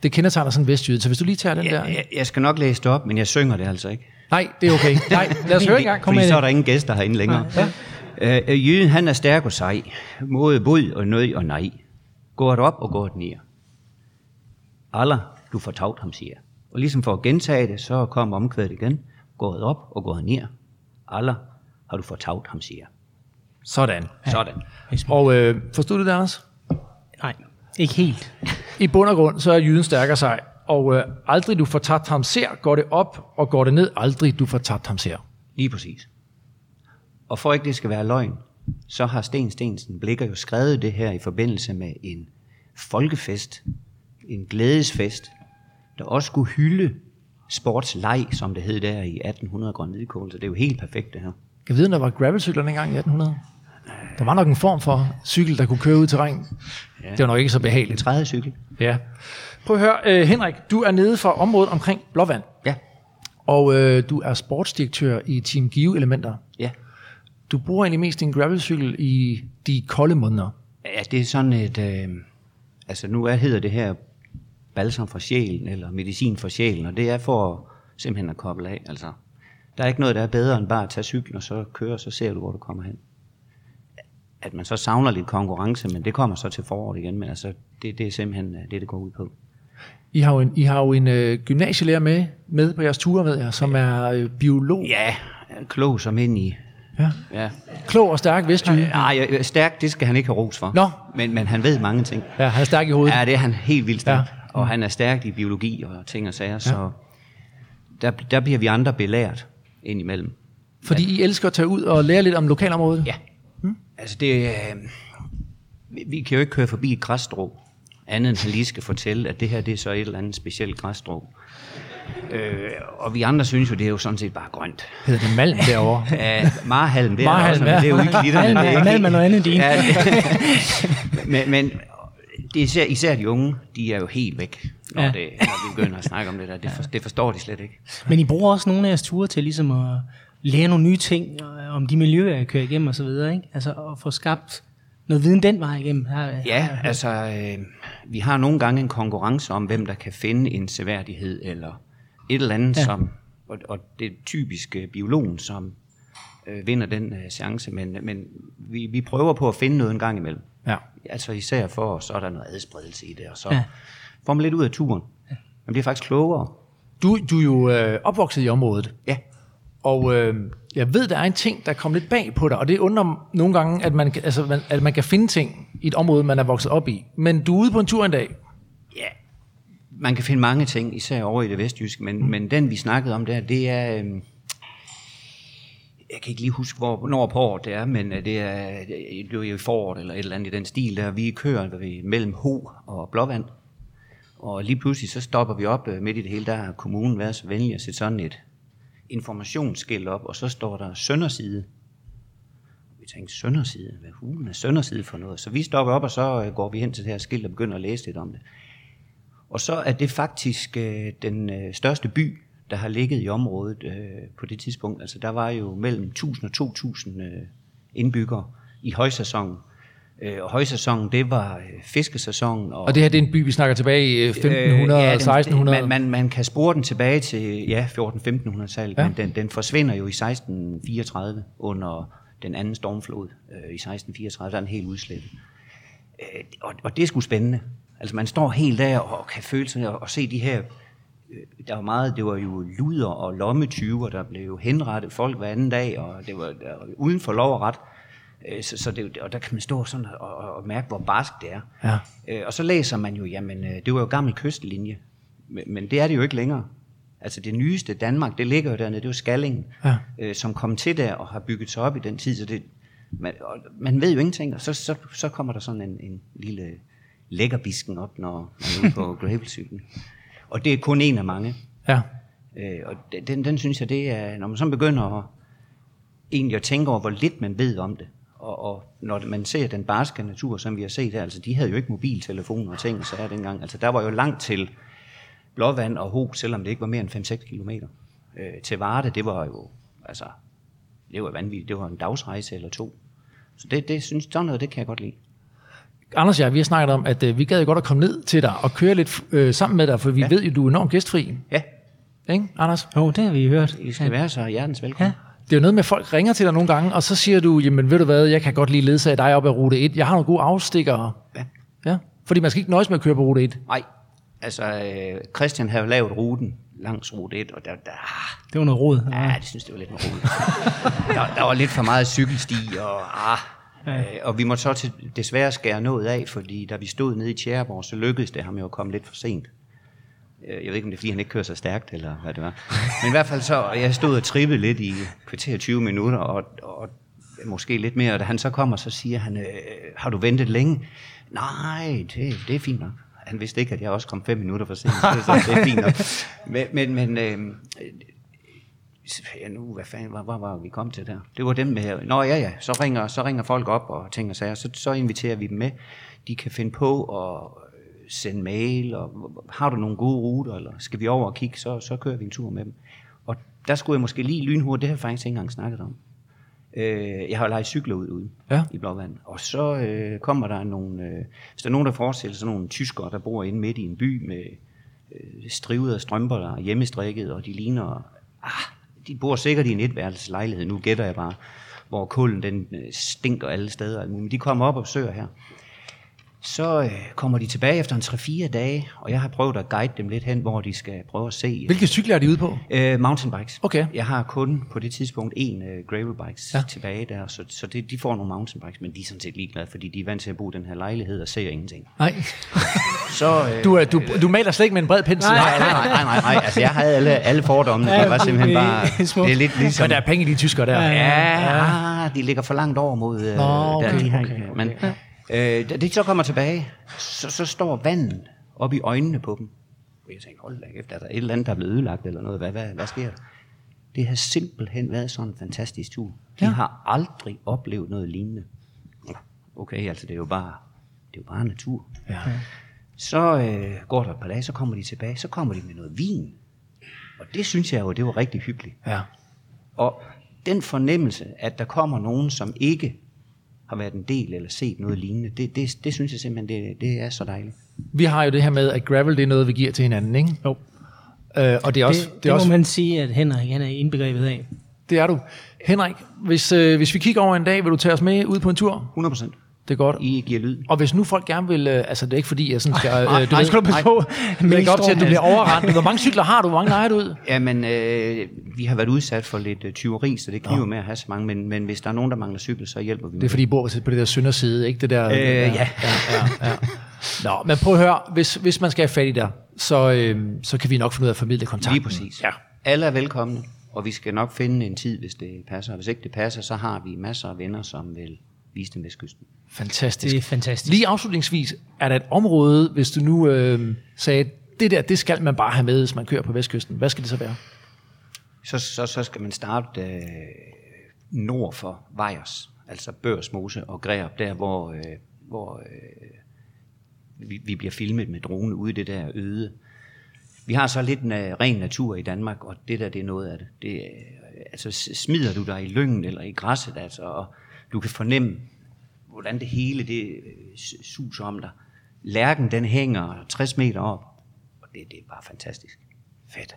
Det kendetegner sådan Vestjyden, så hvis du lige tager den der. Jeg, jeg, jeg skal nok læse det op, men jeg synger det altså ikke. Nej, det er okay. Nej, lad os høre en gang. Kom Fordi med så er der ingen gæster herinde længere. Ja. Øh, jyden han er stærk og sej, mod bud og nød og nej. Går det op og går det ned. Aller, du får tavt ham, siger. Og ligesom for at gentage det, så kommer omkvædet igen. Går det op og går det ned. Aller, har du fået tavt ham, siger. Sådan. Sådan. Og øh, forstod du det, Anders? Nej, ikke helt. I bund og grund, så er jyden stærkere sig. Og øh, aldrig du får tabt ham ser, går det op, og går det ned, aldrig du får tabt ham ser. Lige præcis. Og for ikke det skal være løgn, så har Sten Stensen Blikker jo skrevet det her i forbindelse med en folkefest, en glædesfest, der også skulle hylde sportslej, som det hed der i 1800 Grøn Hvidkål. Så det er jo helt perfekt det her. Jeg ved, om der var gravelcykler dengang i 1800. Der var nok en form for cykel, der kunne køre ud til terræn. Ja. Det var nok ikke så En behageligt. træde cykel. Ja. Prøv at høre, øh, Henrik, du er nede for området omkring Blåvand, Ja, og øh, du er sportsdirektør i Team Give Elementer. ja. Du bruger egentlig mest din gravelcykel i de kolde måneder. Ja, det er sådan et... Øh, altså nu er, hedder det her balsam for sjælen, eller medicin for sjælen, og det er for simpelthen at koble af. Altså, der er ikke noget, der er bedre end bare at tage cyklen og så køre, og så ser du, hvor du kommer hen. At man så savner lidt konkurrence, men det kommer så til foråret igen, men altså, det, det er simpelthen øh, det, det går ud på. I har jo en, I har jo en øh, gymnasielærer med, med på jeres ture, ved jeg, som er øh, biolog. Ja, klog som ind i... Ja. Ja. Klog og stærk vestjyde. Ej, øh, stærk, det skal han ikke have ros for. Nå. Men, men han ved mange ting. Ja, han er stærk i hovedet. Ja, det er han helt vildt stærk. Ja. Ja. Og han er stærk i biologi og ting og sager, så der, der bliver vi andre belært indimellem. Fordi I elsker at tage ud og lære lidt om lokalområdet. Ja. Mm. Altså det, øh, vi, vi kan jo ikke køre forbi et græsstrå, andet end han lige skal fortælle, at det her det er så et eller andet specielt græsstrå. Øh, og vi andre synes jo, det er jo sådan set bare grønt. Hedder det Malm derovre? *laughs* Ja, marhalm, det er Marhalm, også, ja. det er jo ikke litterne. Malm det ikke Malm er noget andet, din. Ja, *laughs* men, men det er især, især de unge, de er jo helt væk, når, Ja. det, når vi begynder at snakke om det der. Det, for, det forstår de slet ikke. Men I bruger også nogle af jeres ture til ligesom at lære nogle nye ting øh, om de miljøer, jeg kører igennem og så videre, ikke? Altså at få skabt noget viden den vej igennem. Her, Ja, altså, øh, vi har nogle gange en konkurrence om, hvem der kan finde en seværdighed, eller et eller andet, Ja. ja. som, og, og det typisk øh, biologen, som øh, vinder den øh, chance, men, men vi, vi prøver på at finde noget en gang imellem. Ja. Altså især for, så er der noget adspredelse i det, og så Ja. ja. får man lidt ud af turen. Man bliver faktisk klogere. Du, du er jo øh, opvokset i området, Ja, og øh, jeg ved, der er en ting, der kom lidt bag på dig, og det undrer nogle gange, at man, altså, man, at man kan finde ting i et område, man er vokset op i. Men du er ude på en tur en dag. Ja, man kan finde mange ting, især over i det vestjyske, men, mm. men den vi snakkede om der, det er... øhm, Jeg kan ikke lige huske, hvor, hvornår på året det er, men øh, det er, det er jo i foråret eller et eller andet i den stil der. Vi kører ved, mellem Ho og Blåvand, og lige pludselig så stopper vi op øh, midt i det hele. Der har kommunen været så venlig at sætte sådan et informationsskilt op, og så står der Sønderside. Vi tænkte, Sønderside? Hvad hulen er Sønderside for noget? Så vi stopper op, og så øh, går vi hen til det her skilt og begynder at læse lidt om det. Og så er det faktisk øh, den øh, største by der har ligget i området øh, på det tidspunkt. Altså der var jo mellem 1000 og 2000 øh, indbyggere i højsæsonen. Øh, og højsæsonen, det var øh, fiskesæsonen. Og, Og det her, det er en by, vi snakker tilbage i øh, 1500 ja, og 1600. Man, man, man kan spore den tilbage til ja, 14-1500-tallet, Ja. ja. men den, den forsvinder jo i 1634 under den anden stormflod øh, i 1634, der er den helt udslettet. Øh, og, og det er sgu spændende. Altså man står helt der og kan føle sig og, og se de her øh, der var meget, det var jo luder og lommetyver, der blev henrettet folk hver anden dag, og det var, der, uden for lov og ret. Øh, Så, så det, og der kan man stå sådan og, og, og mærke, hvor barsk det er. Ja. Øh, Og så læser man jo, jamen det var jo gammel kystlinje, men, men det er det jo ikke længere. Altså det nyeste Danmark, det ligger jo dernede, det er jo Skallingen, Ja. øh, som kom til der og har bygget sig op i den tid, så det, man, og man ved jo ingenting, og så, så, så kommer der sådan en, en lille lækkerbisken op, når man er på *laughs* gravelcyklen. Og det er kun en af mange. Ja. Øh, og den- den, synes jeg, det er, når man så begynder at, egentlig at tænke over, hvor lidt man ved om det, og, og når man ser den barske natur, som vi har set her, altså de havde jo ikke mobiltelefoner og ting, så er dengang, altså der var jo langt til Blåvand og Ho, selvom det ikke var mere end 5-6 kilometer. Øh, til Varde, det var jo, altså, det var vanvittigt, det var en dagsrejse eller to. Så det, det synes, sådan noget, det kan jeg godt lide. Anders og jeg, vi har snakket om, at øh, vi gad godt at komme ned til dig og køre lidt øh, sammen med dig, for vi ja. Ja. ved jo, du er enormt gæstfri. Ja, Ikke, Anders? Jo, det har vi hørt. I skal være så hjertens velkommen. Det er jo noget med, at folk ringer til dig nogle gange, og så siger du, jamen ved du hvad, jeg kan godt lige ledsage dig op ad rute 1. Jeg har nogle gode afstikkere. Ja. Ja. Fordi man skal ikke nøjes med at køre på rute 1. Nej, altså øh, Christian havde lavet ruten langs rute 1, og der, der, Det var noget råd. Ja, det synes det var lidt noget roligt. *laughs* der, der var lidt for meget cykelsti, og, ah, øh, og vi måtte så til, desværre skære noget af, fordi da vi stod nede i Tjæreborg, så lykkedes det ham jo at komme lidt for sent. Øh, Jeg ved ikke, om det er, fordi han ikke kører så stærkt, eller hvad det var. *laughs* Men i hvert fald så, jeg stod og trippede lidt i kvarter 20 minutter, og, og måske lidt mere, og da han så kommer, så siger han, øh, har du ventet længe? Nej, det, det er fint nok. Han vidste ikke, at jeg også kom fem minutter for sent, så det er fint nok. *laughs* Men, men, men øh, ja, nu, hvad fanden, hvor, hvor var vi kom til der? Det var dem med, nå ja ja, så ringer, så ringer folk op og og sager, så, så inviterer vi dem med. De kan finde på at øh, sende mail, og har du nogle gode ruter, eller skal vi over og kigge, så, så kører vi en tur med dem. Og der skulle jeg måske lige lynhurtigt, det har jeg faktisk ikke engang snakket om. Øh, jeg har lejet cykler ud ude Ja. i Blåvand. Og så øh, kommer der nogle, øh, hvis der er nogen, der forestiller sig nogle tyskere, der bor inde midt i en by med øh, strivede strømper, der er hjemmestrikket, og de ligner, ah, de bor sikkert i en etværelseslejlighed, nu gætter jeg bare, hvor kulden den øh, stinker alle steder. Men de kommer op og besøger her. Så øh, kommer de tilbage efter en 3-4 dage, og jeg har prøvet at guide dem lidt hen, hvor de skal prøve at se. Hvilke cykler er de ude på? Øh, mountainbikes. Okay. Jeg har kun på det tidspunkt en øh, gravel bikes Ja. ja. tilbage der, så, så det, de får nogle mountainbikes, men de er sådan set ligeglade, fordi de er vant til at bo i den her lejlighed og ser ingenting. Nej. Så, øh, *laughs* Du, du, du maler slet ikke med en bred pensel. nej, nej, nej, nej, nej, nej, altså jeg havde alle, alle fordommene, det var simpelthen bare, *laughs* det er lidt ligesom, Men der er penge i de tyskere der. ja, ah, de ligger for langt over mod, øh, Nå, okay, der, de har, okay, men øh, da de så kommer tilbage, så, så står vandet op i øjnene på dem. Og jeg tænkte, hold da kæft, er der et eller andet, der er blevet ødelagt eller noget? Hvad, hvad, hvad sker der? Det har simpelthen været sådan en fantastisk tur. De ja. har aldrig oplevet noget lignende. Okay, altså det er jo bare, det er jo bare natur. Ja. Så øh, går der et par dage, så kommer de tilbage, så kommer de med noget vin. Og det synes jeg jo, det var rigtig hyggeligt. ja. Og den fornemmelse, at der kommer nogen, som ikke har været en del eller set noget lignende, det, det, det synes jeg simpelthen, det, det er så dejligt. Vi har jo det her med, at gravel det er noget, vi giver til hinanden, ikke? Jo. Øh, og det er også... Det, det, det er må også man sige, at Henrik han er indbegrebet af. det er du. Henrik, hvis, øh, hvis vi kigger over en dag, vil du tage os med ud på en tur? 100 procent. Det er godt. I giver lyd. Og hvis nu folk gerne vil, øh, altså det er ikke fordi, jeg sådan skal, øh, nej, du nej, skal du passe på, nej. lægge op til, at du bliver overrendt. Hvor mange cykler har du? Hvor mange lejer du ud? Jamen, øh, vi har været udsat for lidt øh, tyveri, så det kniver med at have så mange, men, men hvis der er nogen, der mangler cykel, så hjælper vi Det med er fordi, I bor på det der sønderside, ikke? Det der, Øh, der, ja. ja, ja, ja. Nå, men prøv at høre, hvis, hvis man skal have fat i dig, så, øh, så kan vi nok finde ud af at formidle kontakt. Lige præcis. Ja. Alle er velkomne, og vi skal nok finde en tid, hvis det passer. Hvis ikke det passer, så har vi masser af venner, som vil vise dem Vestkysten. Fantastisk. Det er fantastisk. Lige afslutningsvis, er der et område, hvis du nu øh, sagde, det der, det skal man bare have med, hvis man kører på Vestkysten. Hvad skal det så være? Så, så, så skal man starte øh, nord for Vejers, altså Børsmose og Græb, der hvor, øh, hvor øh, vi, vi bliver filmet med drone ude i det der øde Vi har så lidt na- ren natur i Danmark, og det der, det er noget af det. det er, altså, smider du dig i lyngen eller i græsset, altså, og du kan fornemme, hvordan det hele det øh, suser om dig. Lærken, den hænger 60 meter op, og det, det er bare fantastisk. Fedt.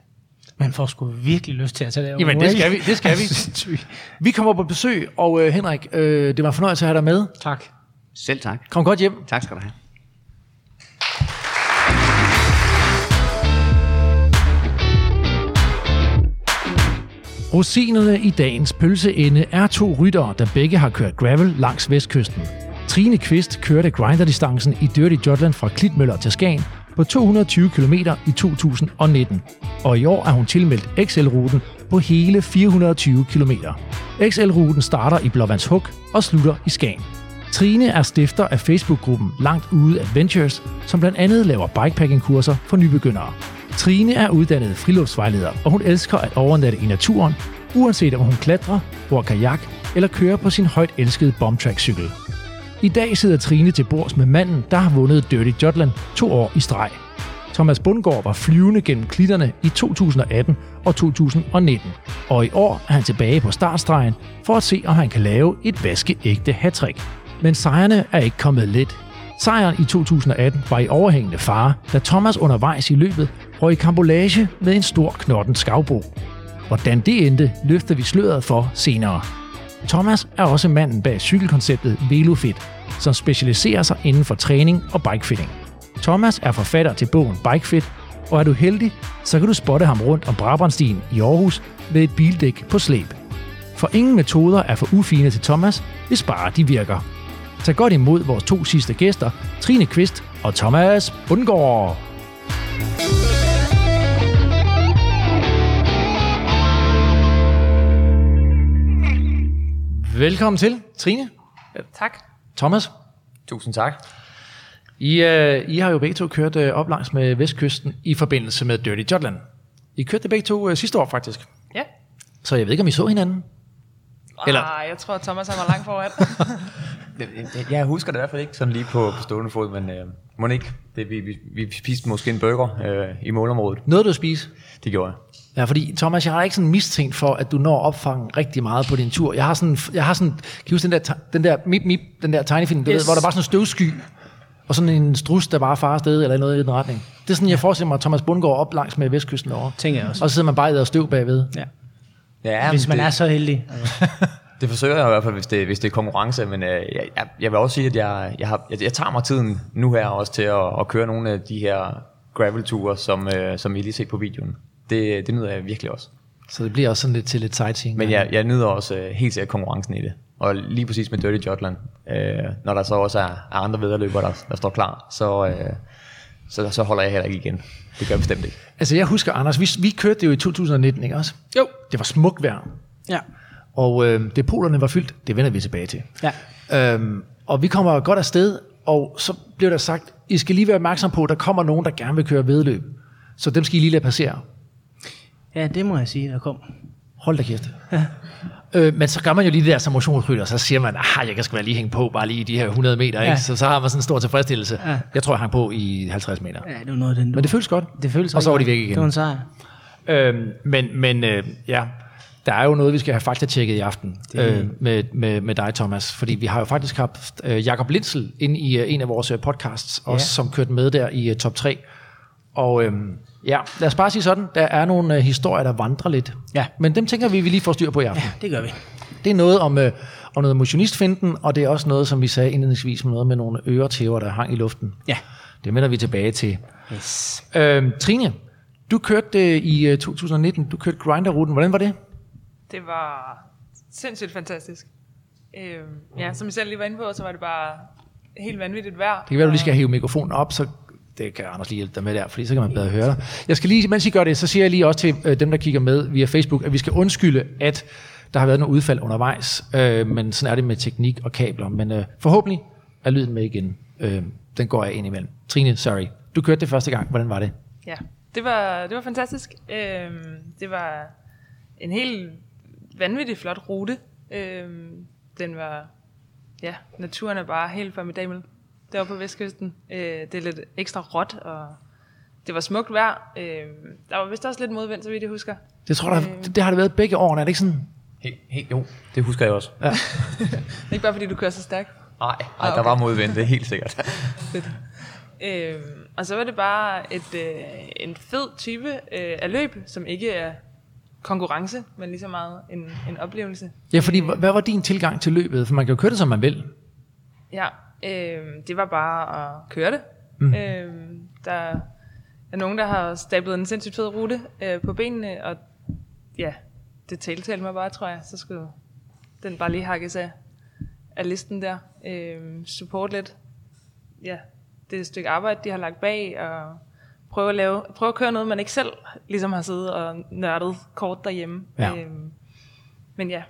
Man får sgu virkelig lyst til at tage det Jamen, det skal vi. Det skal vi. *laughs* vi kommer på besøg, og øh, Henrik, øh, det var en fornøjelse at have dig med. Tak. Selv tak. Kom godt hjem. Tak skal du have. Rosinerne i dagens pølseende er to ryttere, der begge har kørt gravel langs vestkysten. Trine Kvist kørte grinderdistancen i Dirty Jutland fra Klitmøller til Skagen på 220 km i 2019, og i år er hun tilmeldt XL-ruten på hele 420 km. XL-ruten starter i Blåvandshuk og slutter i Skagen. Trine er stifter af Facebook-gruppen Langt Ude Adventures, som blandt andet laver bikepacking-kurser for nybegyndere. Trine er uddannet friluftsvejleder, og hun elsker at overnatte i naturen, uanset om hun klatrer, bruger kajak eller kører på sin højt elskede bombtrack-cykel. I dag sidder Trine til bords med manden, der har vundet Dirty Jutland to år i streg. Thomas Bundgaard var flyvende gennem klitterne i 2018 og 2019, og i år er han tilbage på startstregen for at se, om han kan lave et vaskeægte hattrick. Men sejrene er ikke kommet let. Sejren i 2018 var i overhængende fare, da Thomas undervejs i løbet røg i kambolage med en stor knotten skavbo. Hvordan det endte, løfter vi sløret for senere. Thomas er også manden bag cykelkonceptet VeloFit, som specialiserer sig inden for træning og bikefitting. Thomas er forfatter til bogen Bikefit, og er du heldig, så kan du spotte ham rundt om Brabrandstien i Aarhus med et bildæk på slæb. For ingen metoder er for ufine til Thomas, hvis bare de virker. Tag godt imod vores to sidste gæster, Trine Kvist og Thomas Bundgaard. Velkommen til, Trine. Tak. Thomas. Tusind tak. I, øh, I har jo begge to kørt øh, op langs med Vestkysten i forbindelse med Dirty Jutland. I kørte det begge to øh, sidste år faktisk, Ja. så jeg ved ikke, om I så hinanden. Eller- Ah, jeg tror, at Thomas han var langt foran. *laughs* Jeg husker det i hvert fald ikke sådan lige på, på stående fod, men øh, må ikke. Det, vi, vi, vi spiste måske en burger øh, i målområdet. Noget du at spise? Det gjorde jeg. Ja, fordi Thomas, jeg har ikke sådan mistænkt for, at du når at opfange rigtig meget på din tur. Jeg har sådan, jeg har sådan kan I huske den der, den der, mip, mip, den der tegnefilm, du Yes. ved, hvor der bare sådan en støvsky, og sådan en strus, der bare farer afsted, eller noget i den retning. Det er sådan, jeg forestiller mig, at Thomas Bundgaard op langs med Vestkysten over. Tænker jeg også. Og så sidder man bare i der støv bagved. Ja. Ja, Hvis man det, er så heldig. *laughs* Det forsøger jeg i hvert fald, hvis det, hvis det er konkurrence, men øh, jeg, jeg, vil også sige, at jeg, jeg, har, jeg, jeg tager mig tiden nu her også til at, at køre nogle af de her gravel-ture, som, øh, som I lige set på videoen. Det, det nyder jeg virkelig også. Så det bliver også sådan lidt til lidt sightseeing. Men jeg, jeg nyder også øh, helt sikkert konkurrencen i det. Og lige præcis med Dirty Jutland, øh, når der så også er, er andre vedderløbere, der, der står klar, så, øh, så, så holder jeg heller ikke igen. Det gør jeg bestemt ikke. Altså jeg husker, Anders, vi, vi kørte det jo i 2019, ikke også? Jo. Det var smukt vejr, ja. Og øh, depoterne var fyldt. Det vender vi tilbage til. Ja. Øhm, og vi kommer godt afsted, og så bliver der sagt, I skal lige være opmærksom på, at der kommer nogen, der gerne vil køre vedløb. Så dem skal I lige lade passere. ja, det må jeg sige, der kom. Hold da kæft. Ja. Øh, men så gør man jo lige det der som motionsrytter, så siger man, ah, jeg kan sgu lige hænge på, bare lige i de her 100 meter, ikke? Ja. Så, så har man sådan en stor tilfredsstillelse. Ja. Jeg tror, jeg hang på i 50 meter. Ja, det var noget af den. Men det føles godt. det føles Og så var de væk igen. Det var en sejr. Øhm, men men øh, ja, der er jo noget, vi skal have faktatjekket i aften øh, med, med, med dig, Thomas. Fordi vi har jo faktisk haft øh, Jakob Lindsel ind i øh, en af vores øh, podcasts, også, som kørte med der i øh, top 3. Og øh, ja, lad os bare sige sådan, der er nogle øh, historier, der vandrer lidt. Ja. Men dem tænker vi, vi lige får styr på i aften. Det gør vi. Det er noget om, øh, om noget motionistfinden, og det er også noget, som vi sagde indledningsvis, med noget med nogle øretæver, der hang i luften. Ja. Det vender vi tilbage til. Yes. Øh, Trine, du kørte øh, i øh, 2019, du kørte grinderruten. Hvordan var det? Det var sindssygt fantastisk. Øhm, ja, som I selv lige var inde på, så var det bare helt vanvittigt vejr. Det kan være, du lige skal hæve mikrofonen op, så det kan Anders lige hjælpe dig med der, fordi så kan man bedre høre dig. Jeg skal lige, mens I gør det, så siger jeg lige også til øh, dem, der kigger med via Facebook, at vi skal undskylde, at der har været nogle udfald undervejs, øh, men sådan er det med teknik og kabler. Men øh, forhåbentlig er lyden med igen. Øh, den går jeg ind imellem. Trine, sorry. Du kørte det første gang. Hvordan var det? Ja, det var, det var fantastisk. Øhm, det var en helt vanvittig flot rute. Øhm, den var, ja, naturen er bare helt formidabel deroppe på Vestkysten. Øh, det er lidt ekstra råt og det var smukt vejr. Øh, der var vist også lidt modvind, så vidt jeg husker. Det tror jeg, det, det har det været begge årene, er det ikke sådan? Helt, helt, jo, det husker jeg også. Ja. *laughs* Ikke bare fordi du kører så stærkt. Nej, ej, Ah, der okay. var modvind, det er helt sikkert. *laughs* Øhm, og så var det bare et, øh, en fed type øh, af løb, som ikke er konkurrence, men lige så meget en, en oplevelse. Ja, fordi hva- hvad var din tilgang til løbet? For man kan jo køre det, som man vil. Ja, øh, det var bare at køre det. Mm. Øh, der er nogen, der har stablet en sindssygt fed rute øh, på benene, og ja, det tiltalte mig bare, tror jeg. Så skulle den bare lige hakkes af, af listen der. Øh, support lidt. Ja, det er et stykke arbejde, de har lagt bag, og prøve at, lave, prøve at køre noget, man ikke selv ligesom har siddet og nørdet kort derhjemme. Ja. Øh, men ja,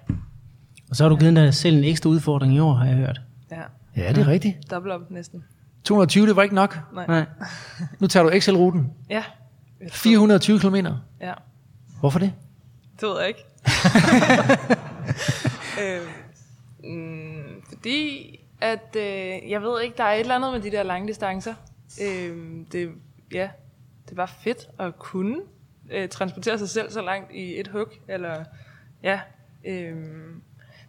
Og så har du givet dig selv en ekstra udfordring i år, har jeg hørt. ja, Ja, det er rigtigt. dobbelt op næsten. 220, det var ikke nok. Nej. Nej. Nu tager du XL-ruten. Ja, 420 km. ja. Hvorfor det? Det ved jeg ikke. *laughs* øh, mm, fordi at, øh, jeg ved ikke, der er et eller andet med de der lange distancer. Øh, det, ja, det var fedt at kunne øh, transportere sig selv så langt i et hug. Eller, ja, øh,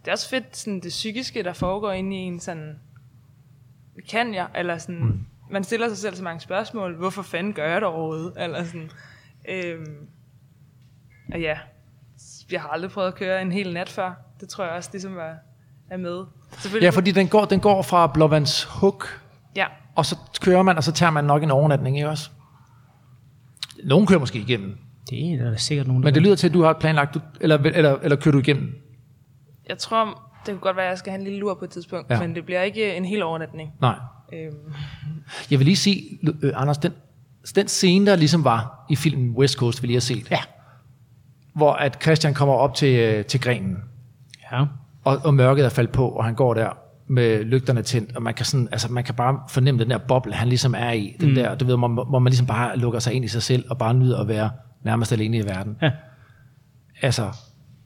det er også fedt, sådan det psykiske, der foregår inde i en sådan, kan jeg? Eller sådan, mm. man stiller sig selv så mange spørgsmål. Hvorfor fanden gør jeg det overhovedet? Eller sådan, øh, og ja, jeg har aldrig prøvet at køre en hel nat før. Det tror jeg også ligesom var, er med. Ja, fordi den går, den går fra Blåvands Hug, Ja, og så kører man, og så tager man nok en overnatning, ikke også? Nogen kører måske igennem. Det er der sikkert nogen, der Men det lyder til, at du har planlagt, du, eller, eller, eller kører du igennem? jeg tror, det kunne godt være, at jeg skal have en lille lur på et tidspunkt, Ja. men det bliver ikke en hel overnatning. Nej. Øhm, Jeg vil lige sige, øh, Anders, den, den scene, der ligesom var i filmen West Coast, vi lige har set. Ja. Hvor at Christian kommer op til, øh, til grenen, Ja. og, og mørket er faldet på, og han går der med lygterne tændt, og man kan, sådan, altså man kan bare fornemme den der boble, han ligesom er i. Den mm. der, du ved, hvor, hvor man ligesom bare lukker sig ind i sig selv, og bare nyder at være nærmest alene i verden. Ja. Altså,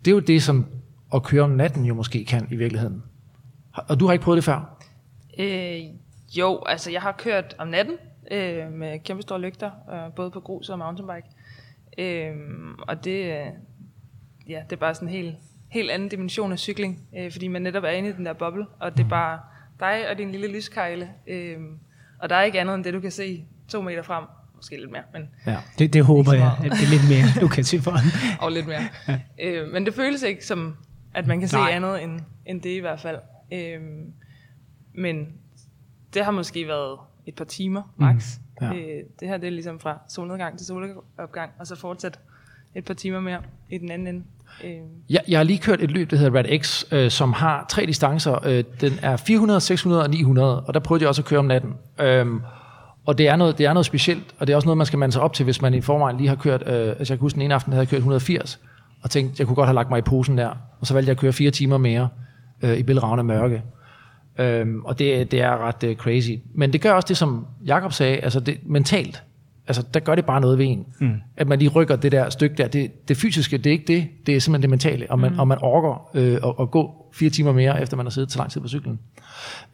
det er jo det, som at køre om natten jo måske kan i virkeligheden. Og du har ikke prøvet det før? øh, jo, altså jeg har kørt om natten øh, med kæmpe store lygter, øh, både på grus og mountainbike. Øh, og det, øh, ja, det er bare sådan helt, helt anden dimension af cykling, øh, fordi man netop er inde i den der boble, og det er bare dig og din lille lyskejle, øh, og der er ikke andet end det, du kan se to meter frem, måske lidt mere, men Ja. Det, det håber jeg, at det er lidt mere, du kan se for *laughs* og lidt mere. øh, men det føles ikke som, at man kan se Nej. andet end, end det i hvert fald. Øh, men det har måske været et par timer, max. Ja. Mm. Øh, det her det er ligesom fra solnedgang til solopgang, og så fortsat et par timer mere i den anden ende. Øh, Jeg, jeg har lige kørt et løb, der hedder Red X, øh, som har tre distancer. Øh, den er 400, 600 og 900, og der prøvede jeg også at køre om natten. Øhm, og det er, noget, det er noget specielt, og det er også noget, man skal mande sig op til, hvis man i forvejen lige har kørt, øh, altså jeg kan huske den ene aften, havde jeg kørt 180, og tænkte, jeg kunne godt have lagt mig i posen der, og så valgte jeg at køre fire timer mere øh, i bælragende mørke. Øhm, og det, det er ret øh, crazy. Men det gør også det, som Jakob sagde, altså det, mentalt. Altså, der gør det bare noget ved en. Mm. At man lige rykker det der stykke der. Det, det fysiske, det er ikke det. Det er simpelthen det mentale. Og man, mm. og man orker øh, at, at gå fire timer mere, efter man har siddet så lang tid på cyklen.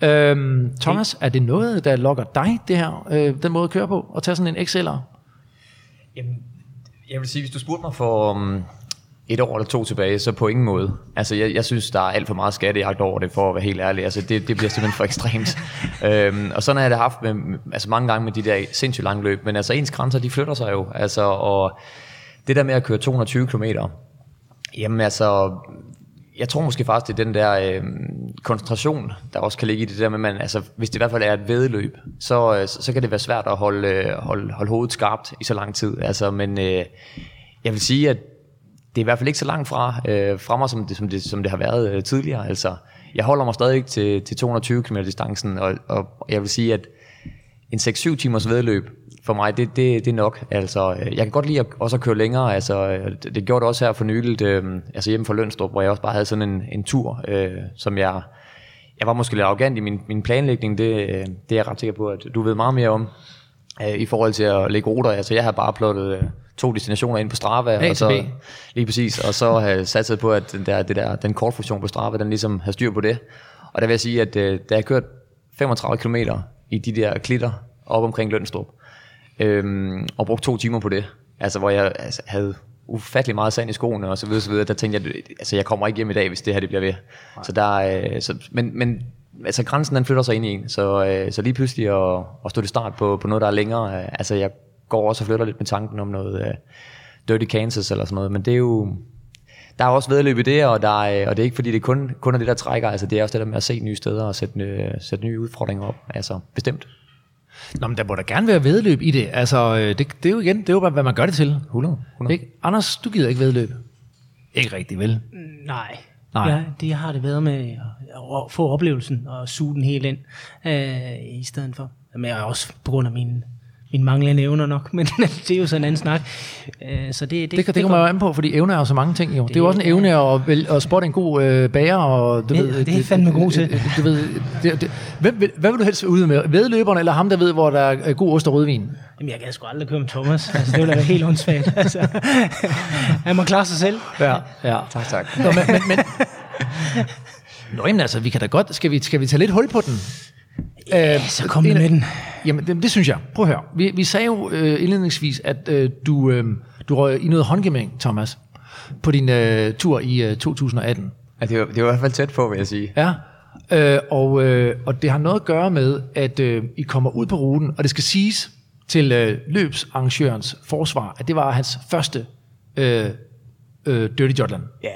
Øhm, Thomas, er det noget, der lokker dig, det her, øh, den måde at køre på? At tage sådan en XL'er? Jamen, jeg vil sige, hvis du spurgte mig for um, et år eller to tilbage, så på ingen måde. Altså, jeg, jeg synes, der er alt for meget skattejagt over det, for at være helt ærlig. Altså, det, det bliver simpelthen for ekstremt. *laughs* øhm, og sådan har jeg det haft med, altså mange gange med de der sindssygt lange løb. Men altså, ens grænser, de flytter sig jo. Altså, og det der med at køre 220 km, jamen altså, jeg tror måske faktisk, det er den der øh, koncentration, der også kan ligge i det der med, man, altså, hvis det i hvert fald er et vedløb, så, øh, så, så kan det være svært at holde, øh, holde, holde hovedet skarpt i så lang tid. Altså, men øh, jeg vil sige, at det er i hvert fald ikke så langt fra, øh, fra mig, som det, som, det, som det har været øh, tidligere. Altså, jeg holder mig stadig til, til 220 km distancen, og, og jeg vil sige, at en 6-7 timers vedløb, for mig, det, det, det er nok. Altså, øh, jeg kan godt lide at, også at køre længere. Altså, øh, det, det gjorde det også her for nyligt, øh, altså hjemme fra Lønstrup, hvor jeg også bare havde sådan en, en tur, øh, som jeg... Jeg var måske lidt arrogant i min, min planlægning, det, øh, det er jeg ret sikker på, at du ved meget mere om, øh, i forhold til at lægge ruter. Altså, jeg har bare plottet øh, to destinationer ind på Strava, A og så, lige præcis, og så have satset på, at den, der, det der, den kortfunktion på Strava, den ligesom har styr på det. Og der vil jeg sige, at øh, da jeg kørt 35 km i de der klitter op omkring Lønstrup, Øhm, og brugte to timer på det. Altså, hvor jeg altså, havde ufattelig meget sand i skoene og så videre, så videre. Der tænkte jeg, altså jeg kommer ikke hjem i dag, hvis det her det bliver ved. Nej. Så der, øh, så, men, men altså grænsen den flytter sig ind i en, så, øh, så lige pludselig at, at stå til start på, på noget, der er længere, øh, altså jeg går også og flytter lidt med tanken om noget øh, Dirty Kansas eller sådan noget, men det er jo, der er også vedløb i det, og, der er, og det er ikke fordi, det kun, kun er det, der trækker, altså det er også det der med at se nye steder og sætte, øh, sætte nye udfordringer op, altså bestemt. Nå, men der må da gerne være vedløb i det. Altså, øh, det, det er jo igen, det er jo bare, hvad man gør det til. 100. 100. Ikke? Anders, du gider ikke vedløb. Ikke rigtigt, vel? Nej. Nej. Ja, det har det været med at, at få oplevelsen og suge den helt ind, øh, i stedet for. Men jeg er også på grund af mine, mine manglende evner nok, *laughs* men det er jo sådan en anden snak. Øh, så det, det, Det, det, det kommer jo an på, fordi evner er jo så mange ting. Jo. Det, det er jo også en evne at, at spotte en god øh, bager. Og, du Det- ved, det er fandme god til. *laughs* Du ved, det, det, hvem, vil- hvad vil du helst være ude med? Vedløberen eller ham, der ved, hvor der er god ost og rødvin? Jamen, jeg kan sgu aldrig køre med Thomas. Altså, det ville være helt åndssvagt. *laughs* Altså, han må klare sig selv. Ja, ja. Tak, tak. Nå, men, men, men, Nå, jamen altså, vi kan da godt... Skal vi, skal vi tage lidt hul på den? Ja, så kom med den. Jamen, det, det synes jeg. Prøv at høre. Vi, vi sagde jo øh, indledningsvis, at øh, du, øh, du røg i noget håndgemæng, Thomas, på din øh, tur i øh, 2018. Ja, det, var, det var i hvert fald tæt på, vil jeg sige. Ja, øh, og, øh, og det har noget at gøre med, at øh, I kommer ud på ruten, og det skal siges til øh, løbsarrangørens forsvar, at det var hans første øh, øh, Dirty Jotland. Ja.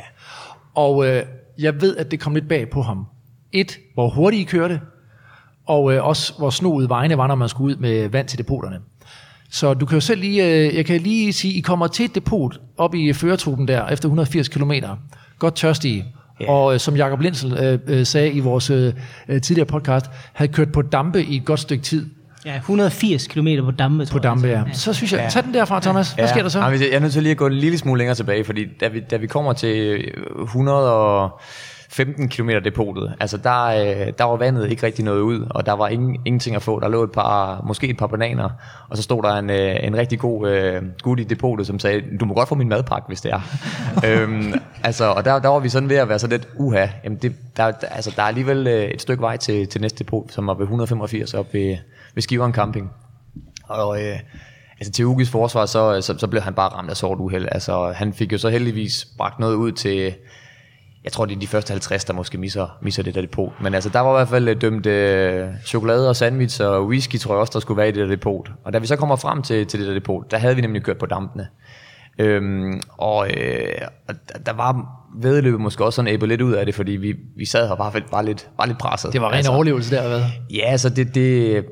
Og øh, jeg ved, at det kom lidt bag på ham. Et, hvor hurtigt I kørte, og øh, også hvor snoede vejene var, når man skulle ud med vand til depoterne. Så du kan jo selv lige, øh, jeg kan lige sige, I kommer til et depot op i førertruppen der, efter 180 km. Godt tørstige. Yeah. Og øh, som Jakob Lindsel øh, øh, sagde i vores øh, øh, tidligere podcast, havde kørt på dampe i et godt stykke tid. Ja, 180 km på dampe, På dampe, ja. Så synes jeg, tag den derfra, Thomas. Hvad sker der så? Ja, jeg er nødt til lige at gå en lille smule længere tilbage, fordi da vi, da vi kommer til 115 km depotet, altså der, øh, der var vandet ikke rigtig noget ud, og der var ingen, ingenting at få. Der lå et par, måske et par bananer, og så stod der en, øh, en rigtig god øh, gut i depotet, som sagde, du må godt få min madpakke, hvis det er. *laughs* øhm, altså, og der, der var vi sådan ved at være så lidt, uha, jamen det, der, der, altså, der er alligevel øh, et stykke vej til, til næste depot, som var ved 185 op ved, ved Skiveren Camping. Og øh, altså til Ugis forsvar, så, så, så blev han bare ramt af sort uheld. Altså, han fik jo så heldigvis bragt noget ud til, jeg tror det er de første 50, der måske misser, misser det der depot. Men altså, der var i hvert fald øh, dømt øh, chokolade og sandwich og whisky, tror jeg også, der skulle være i det der depot. Og da vi så kommer frem til, til det der depot, der havde vi nemlig kørt på dampene. Øhm, og, øh, og der- var vedløbet måske også sådan æbet lidt ud af det, fordi vi, vi sad her bare, bare, lidt, bare lidt presset. Det var ren altså, overlevelse der, hvad? Ja, altså det, det,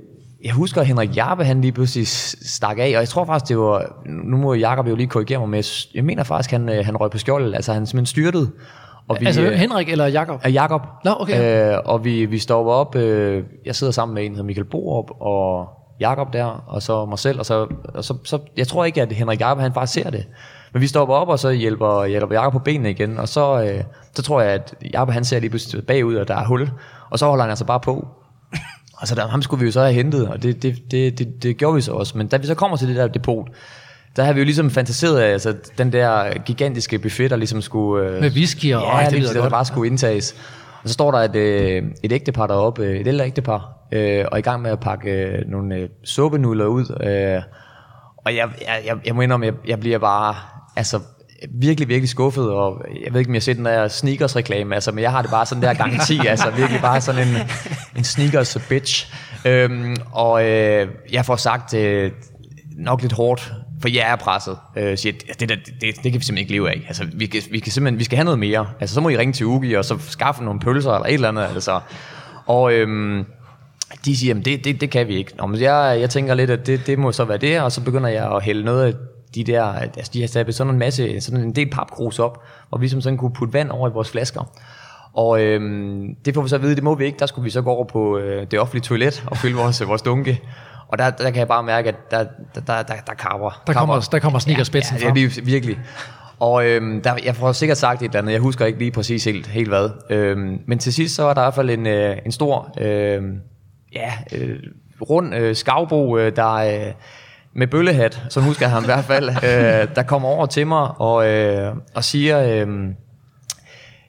jeg husker, at Henrik Jarpe, han lige pludselig stak af, og jeg tror faktisk, det var, nu må Jakob jo lige korrigere mig, men jeg, jeg mener faktisk, han, øh, han røg på skjoldet, altså han simpelthen styrtede. Og altså øh, Henrik eller Jakob? af Jakob. Nå, okay. Øh, og vi, vi stopper op, øh, jeg sidder sammen med en, der hedder Michael Borup, og Jakob der, og så mig selv, og så, og så, så jeg tror ikke, at Henrik Jakob, han faktisk ser det. Men vi stopper op, og så hjælper, hjælper Jakob på benene igen, og så, øh, så tror jeg, at Jakob, han ser lige pludselig bagud, og der er hul, og så holder han altså bare på. Og så der, ham skulle vi jo så have hentet, og det, det, det, det, det gjorde vi så også. Men da vi så kommer til det der depot, der har vi jo ligesom fantaseret af, altså den der gigantiske buffet, der ligesom skulle... Øh, Med whisky og- ja, Ej, det det, det, der godt. bare skulle indtages. Og så står der et, øh, et ægtepar deroppe, øh, et ældre ægtepar, øh, og i gang med at pakke øh, nogle øh, suppenudler ud. Øh, og jeg, jeg, jeg, jeg må indrømme, jeg, jeg bliver bare altså, virkelig, virkelig skuffet, og jeg ved ikke, om jeg har set den der sneakers-reklame, altså, men jeg har det bare sådan der gang 10, altså virkelig bare sådan en, en sneakers bitch. Øhm, og øh, jeg får sagt øh, nok lidt hårdt, for jeg er presset, øh, siger, det, det, der, det, det, kan vi simpelthen ikke leve af. Altså, vi, kan, vi, kan simpelthen, vi skal have noget mere. Altså, så må I ringe til Ugi, og så skaffe nogle pølser, eller et eller andet. Altså. Og øhm, de siger, at det, det, det kan vi ikke. Nå, men jeg, jeg tænker lidt, at det, det må så være det, og så begynder jeg at hælde noget af de der, altså de har stablet sådan en masse, sådan en del papkrus op, og vi som sådan kunne putte vand over i vores flasker. Og øhm, det får vi så at vide, det må vi ikke. Der skulle vi så gå over på øh, det offentlige toilet og fylde vores, vores dunke. Og der, der kan jeg bare mærke, at der, der, der, der, der kapper. Der kommer, der kommer sneakerspidsen Ja, er lige, virkelig. Og øhm, der, jeg får sikkert sagt et eller andet, jeg husker ikke lige præcis helt, helt hvad. Øhm, men til sidst så var der i hvert fald en, øh, en stor, øh, ja, øh, rund øh, skavbo, øh, der øh, med bøllehat, så husker jeg ham i hvert fald, øh, der kommer over til mig og, øh, og siger, øh,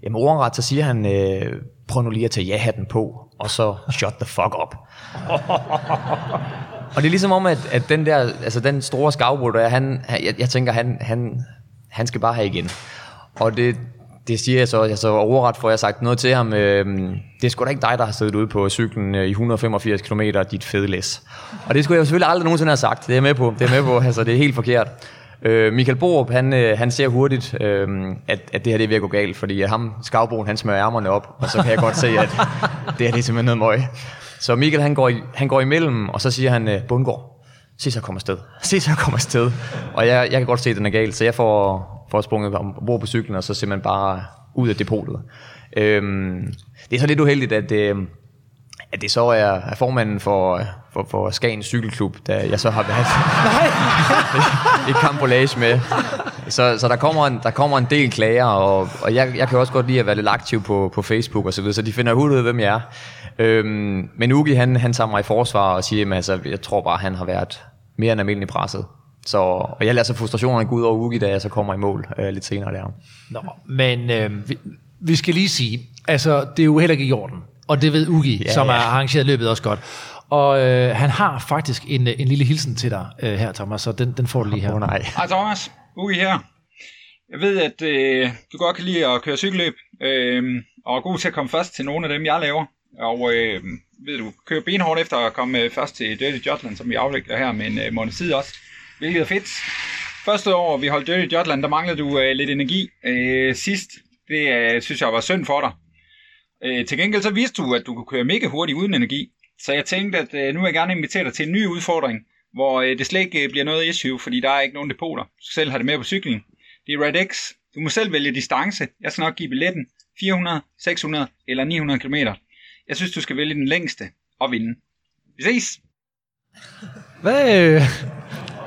jamen ordret, så siger han, øh, prøv nu lige at tage ja-hatten på, og så shut the fuck up. *laughs* Og det er ligesom om, at, at den der, altså den store skavbro, der han, han- jeg, jeg tænker, han, han, han skal bare have igen. Og det, det siger jeg så, jeg så overret for, jeg har sagt noget til ham, øh, det er sgu da ikke dig, der har siddet ude på cyklen øh, i 185 km, dit fede læs. Og det skulle jeg selvfølgelig aldrig nogensinde have sagt, det er jeg med på, det er med på, altså det er helt forkert. Øh, Michael Borup, han, øh, han ser hurtigt, øh, at, at det her det er ved at gå galt, fordi ham, skavbroen, han smører ærmerne op, og så kan jeg godt se, at det her det er simpelthen noget møg. Så Michael, han går, i, han går imellem, og så siger han, øh, Bundgaard, se så komme afsted. *laughs* Se så komme afsted. Og jeg, jeg kan godt se, at den er galt, så jeg får, får sprunget ombord på cyklen, og så simpelthen bare ud af depotet. Øhm, det er så lidt uheldigt, at, øh, at det så er, er formanden for, for, for Skagen Cykelklub, da jeg så har været *laughs* *laughs* i kampolage med. Så, så der, kommer en, der kommer en del klager, og, og jeg, jeg kan også godt lide at være lidt aktiv på, på Facebook og så videre, så de finder hurtigt ud af, hvem jeg er. Øhm, men Ugi, han, han tager mig i forsvar og siger, at altså, jeg tror bare, han har været mere end almindelig presset. Så, og jeg lader så frustrationerne gå ud over Ugi, da jeg så kommer i mål øh, lidt senere der. Nå, men øh, vi, vi skal lige sige, altså det er jo heller ikke i orden, og det ved Ugi, ja, som ja. har arrangeret løbet også godt. Og øh, han har faktisk en, en lille hilsen til dig øh, her, Thomas, så den, den får du lige her. Åh oh, nej. Hej Thomas, Uge her. Jeg ved, at øh, du godt kan lide at køre cykelløb, øh, og er god til at komme først til nogle af dem, jeg laver. Og øh, ved du, kører benhårdt efter at komme øh, først til Dirty Jotland, som vi aflægger her med en øh, måned tid også. Hvilket er fedt. Første år, vi holdt Dirty Jotland, der manglede du øh, lidt energi. Øh, sidst, det øh, synes jeg var synd for dig. Øh, til gengæld så viste du, at du kunne køre mega hurtigt uden energi. Så jeg tænkte, at øh, nu vil jeg gerne invitere dig til en ny udfordring, hvor øh, det slet ikke øh, bliver noget issue, fordi der er ikke nogen depoter. Du selv have det med på cyklen. Det er Red X. Du må selv vælge distance. Jeg skal nok give billetten 400, 600 eller 900 km. Jeg synes, du skal vælge den længste og vinde. Vi ses! Hvad, øh,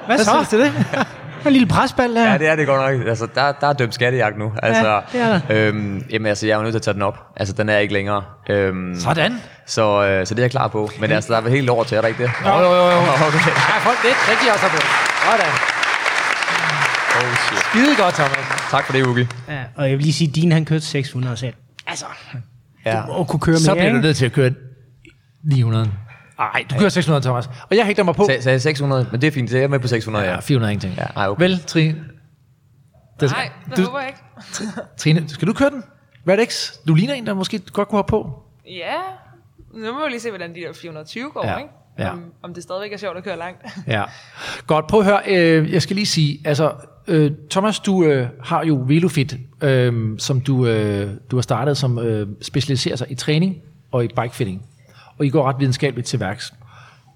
Hvad hvad så? til det? *laughs* En lille presbal der. Ja, det er det godt nok. Altså, der, der er dømt skattejagt nu. Altså, det er Øhm, jamen, altså, jeg er jo nødt til at tage den op. Altså, den er ikke længere. Øhm, Sådan. så, øh, så det er jeg klar på. Men altså, der er vel helt over til, er der ikke det? Jo, jo, jo. jo. Okay. Ja, folk, det, det giver også på. Sådan. Oh, shit. Skide godt, Thomas. Tak for det, Ugi. Ja, og jeg vil lige sige, at din han kørte 600 og sagde, altså, Ja. og kunne køre mere, Så bliver du nødt til at køre 900. Nej, du kører 600, Thomas. Og jeg hægter mig på. Sag, sagde 600, men det er fint. Er jeg med på 600, ja. Ja, 400 ingenting. Ja, ej, okay. Vel, Trine? Det, Nej, det du, håber jeg ikke. Trine, skal du køre den? Red X? Du ligner en, der måske godt kunne have på. Ja, nu må vi lige se, hvordan de der 420 går, Ja, ikke? ja. Om, om det stadigvæk er sjovt at køre langt. *laughs* Ja. Godt, prøv at høre. Øh, jeg skal lige sige, altså, øh, Thomas, du øh, har jo Velofit, øh, som du, øh, du har startet, som øh, specialiserer sig i træning og i bikefitting. Og I går ret videnskabeligt til værks.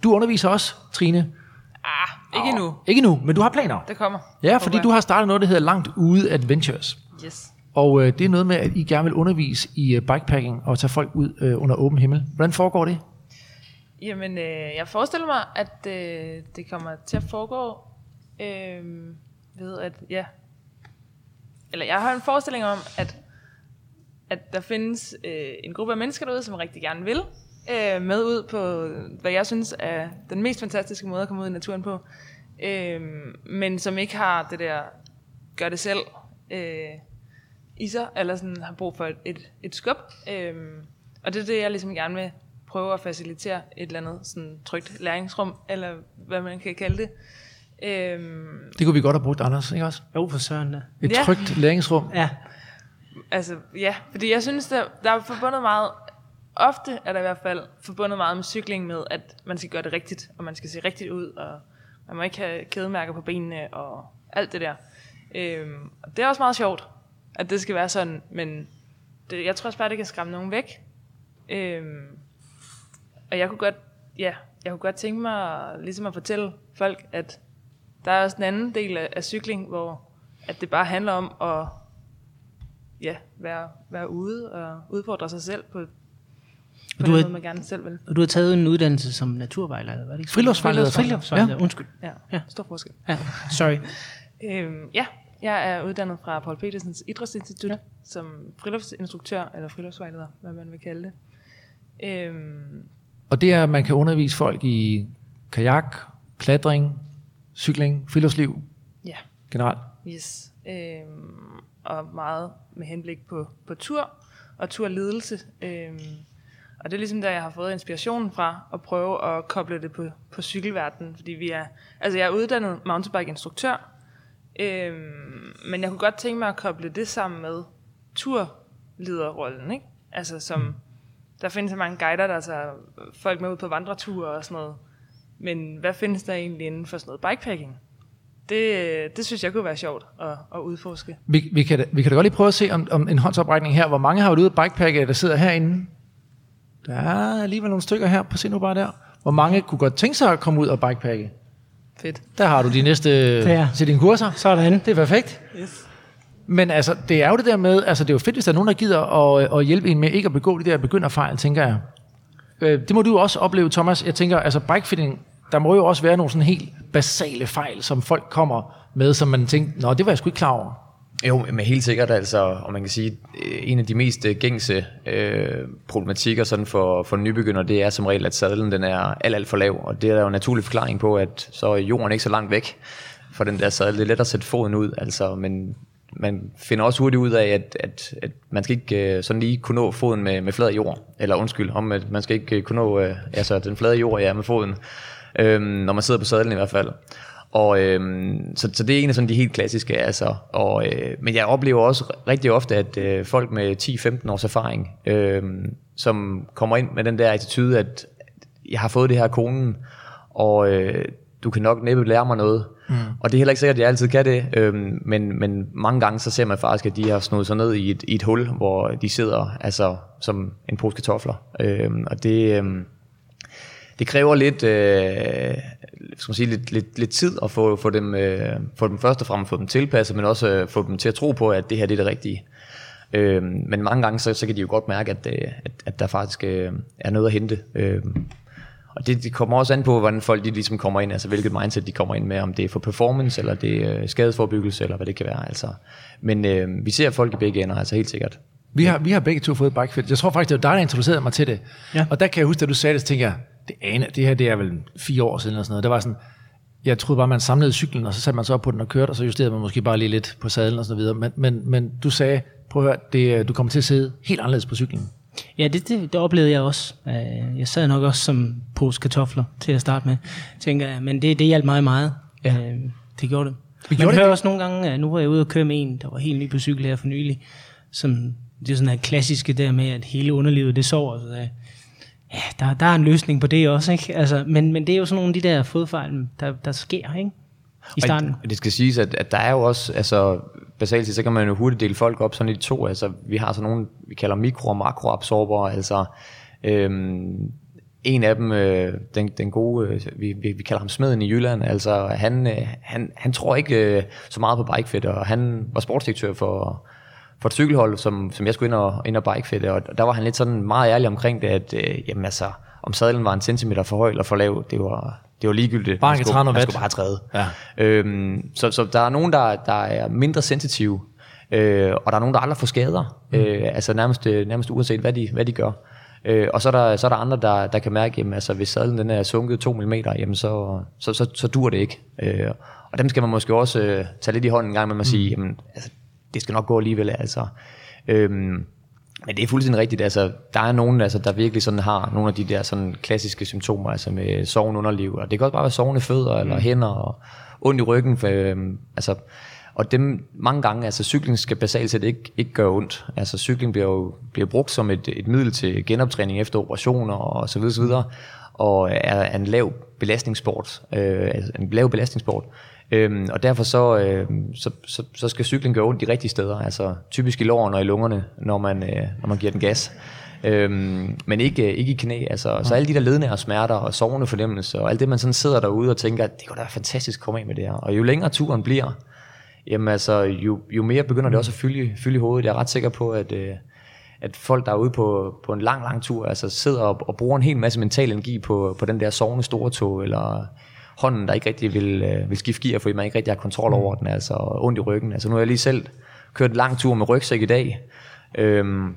Du underviser også, Trine. Ah, ikke endnu. Ikke nu, men du har planer. Det kommer. Ja, fordi du har startet noget, der hedder Langt Ude Adventures. Yes. Og øh, det er noget med, at I gerne vil undervise i øh, bikepacking og tage folk ud øh, under åben himmel. Hvordan foregår det? Jamen, øh, jeg forestiller mig, at øh, det kommer til at foregå øh, ved at, ja, eller jeg har en forestilling om, at, at der findes øh, en gruppe af mennesker derude, som rigtig gerne vil øh, med ud på, hvad jeg synes er den mest fantastiske måde at komme ud i naturen på, øh, men som ikke har det der gør det selv øh, i sig, eller sådan har brug for et, et, et skub. Øh, og det er det, jeg ligesom gerne vil prøve at facilitere et eller andet sådan trygt læringsrum, eller hvad man kan kalde det. Øhm, Det kunne vi godt have brugt, Anders, ikke også? Jo, for søren. Et Ja. trygt læringsrum. Ja, altså, ja, fordi jeg synes, der, der er forbundet meget, ofte er der i hvert fald forbundet meget med cykling med, at man skal gøre det rigtigt, og man skal se rigtigt ud, og man må ikke have kædemærker på benene, og alt det der. Øhm, og det er også meget sjovt, at det skal være sådan, men det, jeg tror også bare, det kan skræmme nogen væk. Øhm, og jeg kunne godt, ja, jeg kunne godt tænke mig ligesom at fortælle folk, at der er også en anden del af, af cykling, hvor at det bare handler om at ja, være, være ude og udfordre sig selv på, på du måde, man gerne selv vil. og du har taget en uddannelse som naturvejleder, var det ikke? Friluftsvejleder. Friluftsvejleder, undskyld. Ja, Ja. ja. stor forskel. Ja, sorry. Øhm, ja, jeg er uddannet fra Paul Petersens Idrætsinstitut ja. som friluftsinstruktør, eller friluftsvejleder, hvad man vil kalde det. Øhm, Og det er, at man kan undervise folk i kajak, klatring, cykling, friluftsliv ja, generelt. yes. Øhm, og meget med henblik på, på tur og turledelse. Øhm, og det er ligesom der, jeg har fået inspirationen fra at prøve at koble det på, på cykelverdenen, fordi vi er, altså jeg er uddannet mountainbike-instruktør, øhm, men jeg kunne godt tænke mig at koble det sammen med turlederrollen, ikke? Altså som, der findes så mange guider, der tager folk med ud på vandreture og sådan noget, men hvad findes der egentlig inden for sådan noget bikepacking? Det, det synes jeg kunne være sjovt at, at udforske. Vi, vi, kan, da- vi kan da godt lige prøve at se om, om en håndsoprækning her. Hvor mange har været ude at bikepacke, der sidder herinde? Der er alligevel nogle stykker her. På se nu bare der. Hvor mange kunne godt tænke sig at komme ud og bikepacke? Fedt. Der har du de næste Der. til dine kurser. Sådan. Det er perfekt. Yes. Men altså, det er jo det der med, altså det er jo fedt, hvis der er nogen, der gider at, at hjælpe en med ikke at begå de der begynderfejl, tænker jeg. Øh, det må du jo også opleve, Thomas. Jeg tænker, altså bikefitting, der må jo også være nogle sådan helt basale fejl, som folk kommer med, som man tænker, nå, det var jeg sgu ikke klar over. Jo, men helt sikkert altså, og man kan sige, øh, en af de mest øh, gængse øh, problematikker sådan for, for nybegynder, det er som regel, at sadlen den er alt, alt for lav, og det er der jo en naturlig forklaring på, at så er jorden ikke så langt væk fra den der sadel. Det er let at sætte foden ud, altså, men man finder også hurtigt ud af, at, at, at man skal ikke øh, sådan lige kunne nå foden med, med flad jord, eller undskyld, om at man skal ikke øh, kunne nå øh, altså den flade jord, ja, med foden, øh, når man sidder på sadlen i hvert fald. Og øhm, så, så det er en af sådan de helt klassiske, altså. Og, øh, men jeg oplever også rigtig ofte, at øh, folk med 10-15 års erfaring, øh, som kommer ind med den der attitude, at jeg har fået det her konen, og øh, du kan nok næppe lære mig noget. Mm. Og det er heller ikke sikkert, at jeg altid kan det, øh, men, men mange gange så ser man faktisk, at de har snudt sig ned i et, i et hul, hvor de sidder altså som en pose kartofler. Øh, og det... Øh, det kræver lidt, øh, skal man sige, lidt, lidt, lidt tid at få, få, dem, øh, få dem først og fremmest få dem tilpasset, men også øh, få dem til at tro på, at det her det er det rigtige. Øh, men mange gange, så, så kan de jo godt mærke, at, øh, at, at der faktisk øh, er noget at hente. Øh, og det, det kommer også an på, hvordan folk de ligesom kommer ind, altså hvilket mindset de kommer ind med, om det er for performance, eller det er øh, skadesforbyggelse, eller hvad det kan være. Altså. Men øh, vi ser folk i begge ender, altså helt sikkert. Vi har, vi har begge to fået bikefit. Jeg tror faktisk, det var dig, der introducerede mig til det. Ja. Og der kan jeg huske, da du sagde det, så tænkte jeg, det, ane, det her det er vel fire år siden eller sådan noget. Det var sådan, jeg troede bare, man samlede cyklen, og så satte man så op på den og kørte, og så justerede man måske bare lige lidt på sadlen og så videre. Men, men, men du sagde, prøv at høre, det, du kommer til at sidde helt anderledes på cyklen. Ja, det, det, det oplevede jeg også. Øh, Jeg sad nok også som pose kartofler til at starte med, tænker jeg. Men det, det hjalp mig meget. Ja. Det gjorde det. Man gjorde det hører det. også nogle gange, nu var jeg ude og køre med en, der var helt ny på cykel her for nylig, som det er sådan her klassiske der med, at hele underlivet det sover. Så ja, der, der er en løsning på det også, ikke? Altså, men, men det er jo sådan nogle af de der fodfejl, der, der sker, ikke? I starten. Og det skal siges, at, at der er jo også, altså basalt set, så kan man jo hurtigt dele folk op sådan i to. Altså vi har sådan nogle, vi kalder mikro- og makroabsorber, altså øhm, en af dem, øh, den, den gode, øh, vi, vi, vi kalder ham Smeden i Jylland, altså han, øh, han, han tror ikke øh, så meget på bikefit, og han var sportsdirektør for, for et cykelhold, som, som jeg skulle ind og, ind og bikefit, og der var han lidt sådan meget ærlig omkring det, at øh, jamen altså, om sadlen var en centimeter for høj eller for lav, det var, det var ligegyldigt. Bare han skulle- skulle bare træde. Ja. Øhm, så, så der er nogen, der, der er mindre sensitive, øh, og der er nogen, der aldrig får skader, mm. øh, altså nærmest, øh, nærmest uanset hvad de, hvad de gør. Øh, og så er, der, så er der andre, der, der kan mærke, jamen, altså, hvis sadlen den er sunket 2 mm, jamen, så, så, så, så dur det ikke. Øh, og dem skal man måske også øh, tage lidt i hånden en gang med at sige, jamen, altså, det skal nok gå alligevel. Altså. Øhm, men det er fuldstændig rigtigt. Altså, der er nogen, altså, der virkelig sådan har nogle af de der sådan klassiske symptomer, altså med sovende underliv. Og det kan også bare være sovende fødder eller hænder og ondt i ryggen. For, øhm, altså, og dem mange gange, altså cykling skal basalt set ikke, ikke gøre ondt. Altså cykling bliver jo bliver brugt som et, et middel til genoptræning efter operationer og så videre, så videre og er en lav belastningssport. Øh, altså en lav belastningssport. Øhm, og derfor så, øh, så, så, så skal cykling gøre ondt de rigtige steder, altså typisk i lårene og i lungerne, når man, øh, når man giver den gas. Øhm, men ikke, øh, ikke i knæ, altså. Så alle de der lednære smerter og sovende fornemmelser, og alt det, man sådan sidder derude og tænker, det kunne da være fantastisk at komme af med det her. Og jo længere turen bliver, jamen altså, jo, jo mere begynder det også at fylde, fylde i hovedet. Jeg er ret sikker på, at, øh, at folk, der er ude på, på en lang, lang tur, altså sidder og, og bruger en hel masse mental energi på, på den der sovende store tog, eller hånden, der ikke rigtig vil, øh, vil skifte gear, fordi man ikke rigtig har kontrol over den, altså ondt i ryggen. Altså nu har jeg lige selv kørt en lang tur med rygsæk i dag, øhm,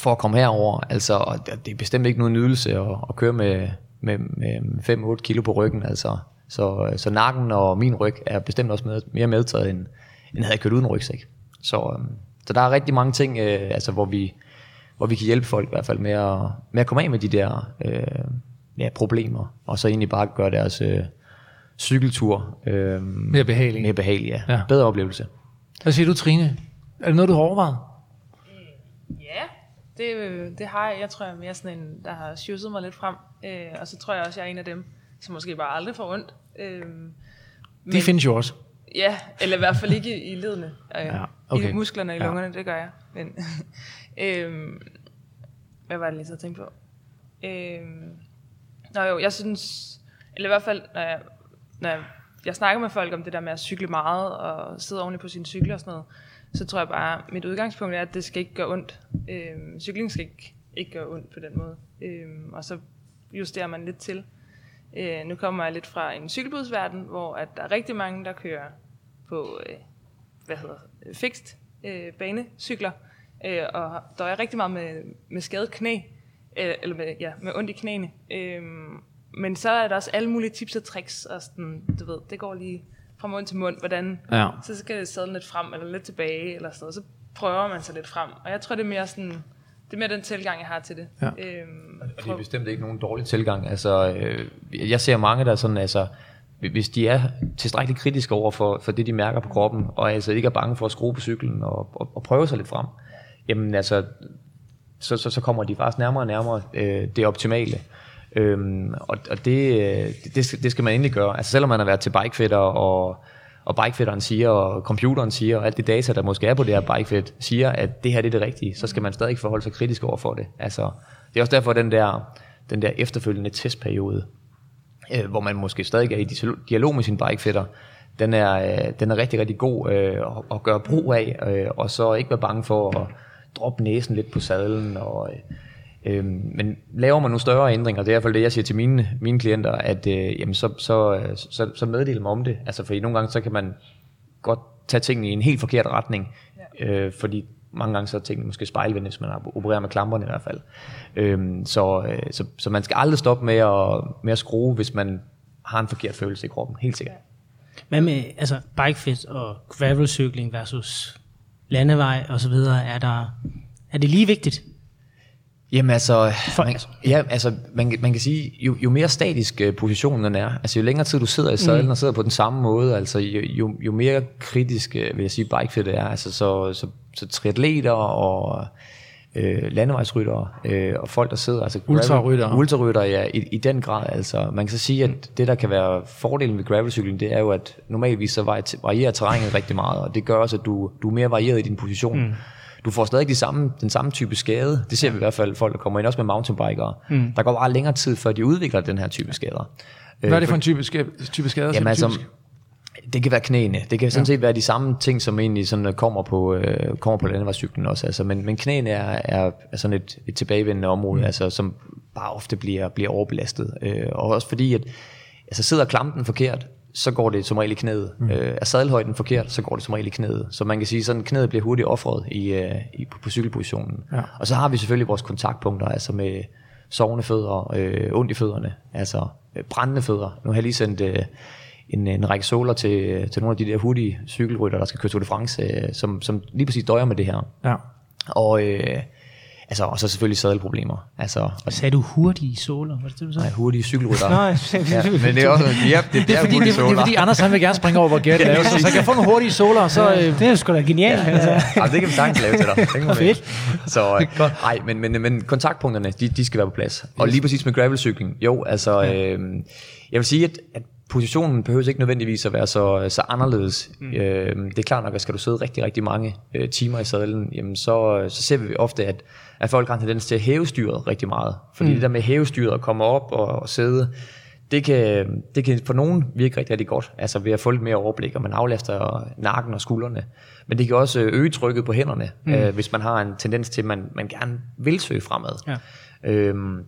for at komme herover. Altså, og det er bestemt ikke nogen nydelse at, at køre med, med, med 5-8 kilo på ryggen. Altså. Så, så nakken og min ryg er bestemt også med, mere medtaget, end, end havde jeg kørt uden rygsæk. Så, øhm, så der er rigtig mange ting, øh, altså, hvor, vi, hvor vi kan hjælpe folk i hvert fald med at, med at komme af med de der øh, ja, problemer, og så egentlig bare gøre deres øh, cykeltur øh, Mere behagelig. mere behagelig, ja. Ja. Bedre oplevelse. Hvad siger du, Trine? Er det noget, du har overvejet? Ja, det, øh, det har jeg. Jeg tror, jeg er mere sådan en, der har sjusset mig lidt frem. Øh, og så tror jeg også, jeg er en af dem, som måske bare aldrig får ondt. Øh, De findes jo også. Ja, eller i hvert fald ikke i, i ledene. *laughs* Øh, Ja, okay. I musklerne og i Ja. lungerne, det gør jeg. Men, *laughs* øhm, hvad var det lige så, tænkte på? Øhm, nå jo, jeg synes, eller i hvert fald, når jeg, når jeg, jeg snakker med folk om det der med at cykle meget og sidde ordentligt på sin cykel og sådan noget, så tror jeg bare, mit udgangspunkt er, at det skal ikke gøre ondt. Øhm, cykling skal ikke, ikke gøre ondt på den måde. Øhm, og så justerer man lidt til. Øh, nu kommer jeg lidt fra en cykelbudsverden, hvor at der er rigtig mange, der kører på, øh, hvad hedder fikst fixed øh, banecykler, øh, og der er rigtig meget med, med skadet knæ, øh, eller med, ja, med ondt i knæene. Øh, men så er der også alle mulige tips og tricks, og sådan, du ved, det går lige fra mund til mund, hvordan, Ja. så skal det sadle lidt frem, eller lidt tilbage, eller sådan noget, så prøver man sig lidt frem. Og jeg tror, det er mere sådan, det er mere den tilgang, jeg har til det. Ja. Øhm, Og det er bestemt ikke nogen dårlig tilgang. Altså, øh, jeg ser mange, der er sådan, altså, hvis de er tilstrækkeligt kritiske over for, for det, de mærker på kroppen, og altså ikke er bange for at skrue på cyklen og, og, og prøve sig lidt frem, jamen altså, så, så, så kommer de faktisk nærmere og nærmere øh, det optimale. Øhm, og og det, øh, det, skal, det skal man endelig gøre. Altså selvom man har været til bikefitter, og, og bikefitteren siger, og computeren siger, og alt det data, der måske er på det her bikefit, siger, at det her det er det rigtige, så skal man stadig forholde sig kritisk over for det. Altså, det er også derfor, den der, den der efterfølgende testperiode, øh, hvor man måske stadig er i dialog- dialog med sin bikefitter, den er, øh, den er rigtig, rigtig god øh, at, at gøre brug af, øh, og så ikke være bange for at droppe næsen lidt på sadlen. Og, øh, øh, men laver man nogle større ændringer, det er i hvert fald det, jeg siger til mine, mine klienter, at øh, jamen, så, så, øh, så, så meddel dem om det. Altså, fordi nogle gange så kan man godt tage tingene i en helt forkert retning, øh, fordi mange gange så er tingene måske spejlvendt, hvis man opererer med klamperne i hvert fald. Øhm, så, øh, så, så man skal aldrig stoppe med at, med at skrue, hvis man har en forkert følelse i kroppen, helt sikkert. Hvad med altså bikefit og gravelcykling versus landevej og så videre? Er, der, er det lige vigtigt? Jamen altså, For- man, ja, altså man, kan- man kan sige, jo, jo mere statisk øh, positionen er, altså jo længere tid du sidder i sadlen mm. og sidder på den samme måde, altså jo, jo, jo mere kritisk øh, vil jeg sige bikefit er, altså så, så, så triatleter og øh, landevejsryttere øh, og folk der sidder, altså Ultraryttere. ultrarytter ja, i, i den grad, altså man kan så sige, at det der kan være fordelen ved gravelcykling, det er jo, at normalvis så vari- varierer terrænet rigtig meget, og det gør også, at du, du er mere varieret i din position. Mm. Du får stadig de samme, den samme type skade. Det ser vi i hvert fald folk, der kommer ind, også med mountainbikere. Mm. Der går bare længere tid, før de udvikler den her type skader. Hvad er det for en type, sk- type skader? Jamen altså, typisk? det kan være knæene. Det kan sådan set være de samme ting, som egentlig sådan kommer på, øh, kommer på landevejscyklen også. Altså, men, men knæene er, er, er sådan et, et tilbagevendende område, mm. altså, som bare ofte bliver, bliver overbelastet. Øh, og også fordi, at altså, sidder klampen forkert, så går det som regel i knæet. Mm. Øh, er sadelhøjden forkert, så går det som regel i knæet. Så man kan sige, sådan knæet bliver hurtigt offret i, øh, i, på, på cykelpositionen. Ja. Og så har vi selvfølgelig vores kontaktpunkter, altså med sovende fødder, øh, ondt i fødderne, altså øh, brændende fødder. Nu har jeg lige sendt øh, en, en række soler til, til nogle af de der hurtige cykelrytter, der skal køre Tour de France, øh, som, som lige præcis døjer med det her. Ja. Og, øh, altså, og så selvfølgelig sadelproblemer. Altså, og Sagde du hurtige såler? Var det det, du sagde? nej, hurtige cykelrytter. *laughs* Nå, ja, men det er også, ja, det, Det er, fordi, det, er, det er fordi, Anders han vil gerne springe over, hvor det er. Så, så kan jeg få nogle hurtige soler, så... Øh, det er sgu da genialt. Altså. Ja, *laughs* det kan vi sagtens lave til dig. Det kan *laughs* Fedt. Så, øh, nej, men, men, men kontaktpunkterne, de, de skal være på plads. Og lige præcis med gravelcykling, jo, altså, øh, jeg vil sige, at, at positionen behøver ikke nødvendigvis at være så, så anderledes. Mm. Øh, det er klart nok, at skal du sidde rigtig, rigtig mange øh, timer i sadlen, jamen så, så ser vi ofte, at, at folk har en tendens til at hæve styret rigtig meget. Fordi mm. det der med at hæve styret og komme op og, og sidde, det kan, det kan for nogen virke rigtig, rigtig godt, altså ved at få lidt mere overblik, og man aflaster nakken og skuldrene. Men det kan også øge trykket på hænderne, mm. øh, hvis man har en tendens til, at man, man gerne vil søge fremad. Ja. Øhm,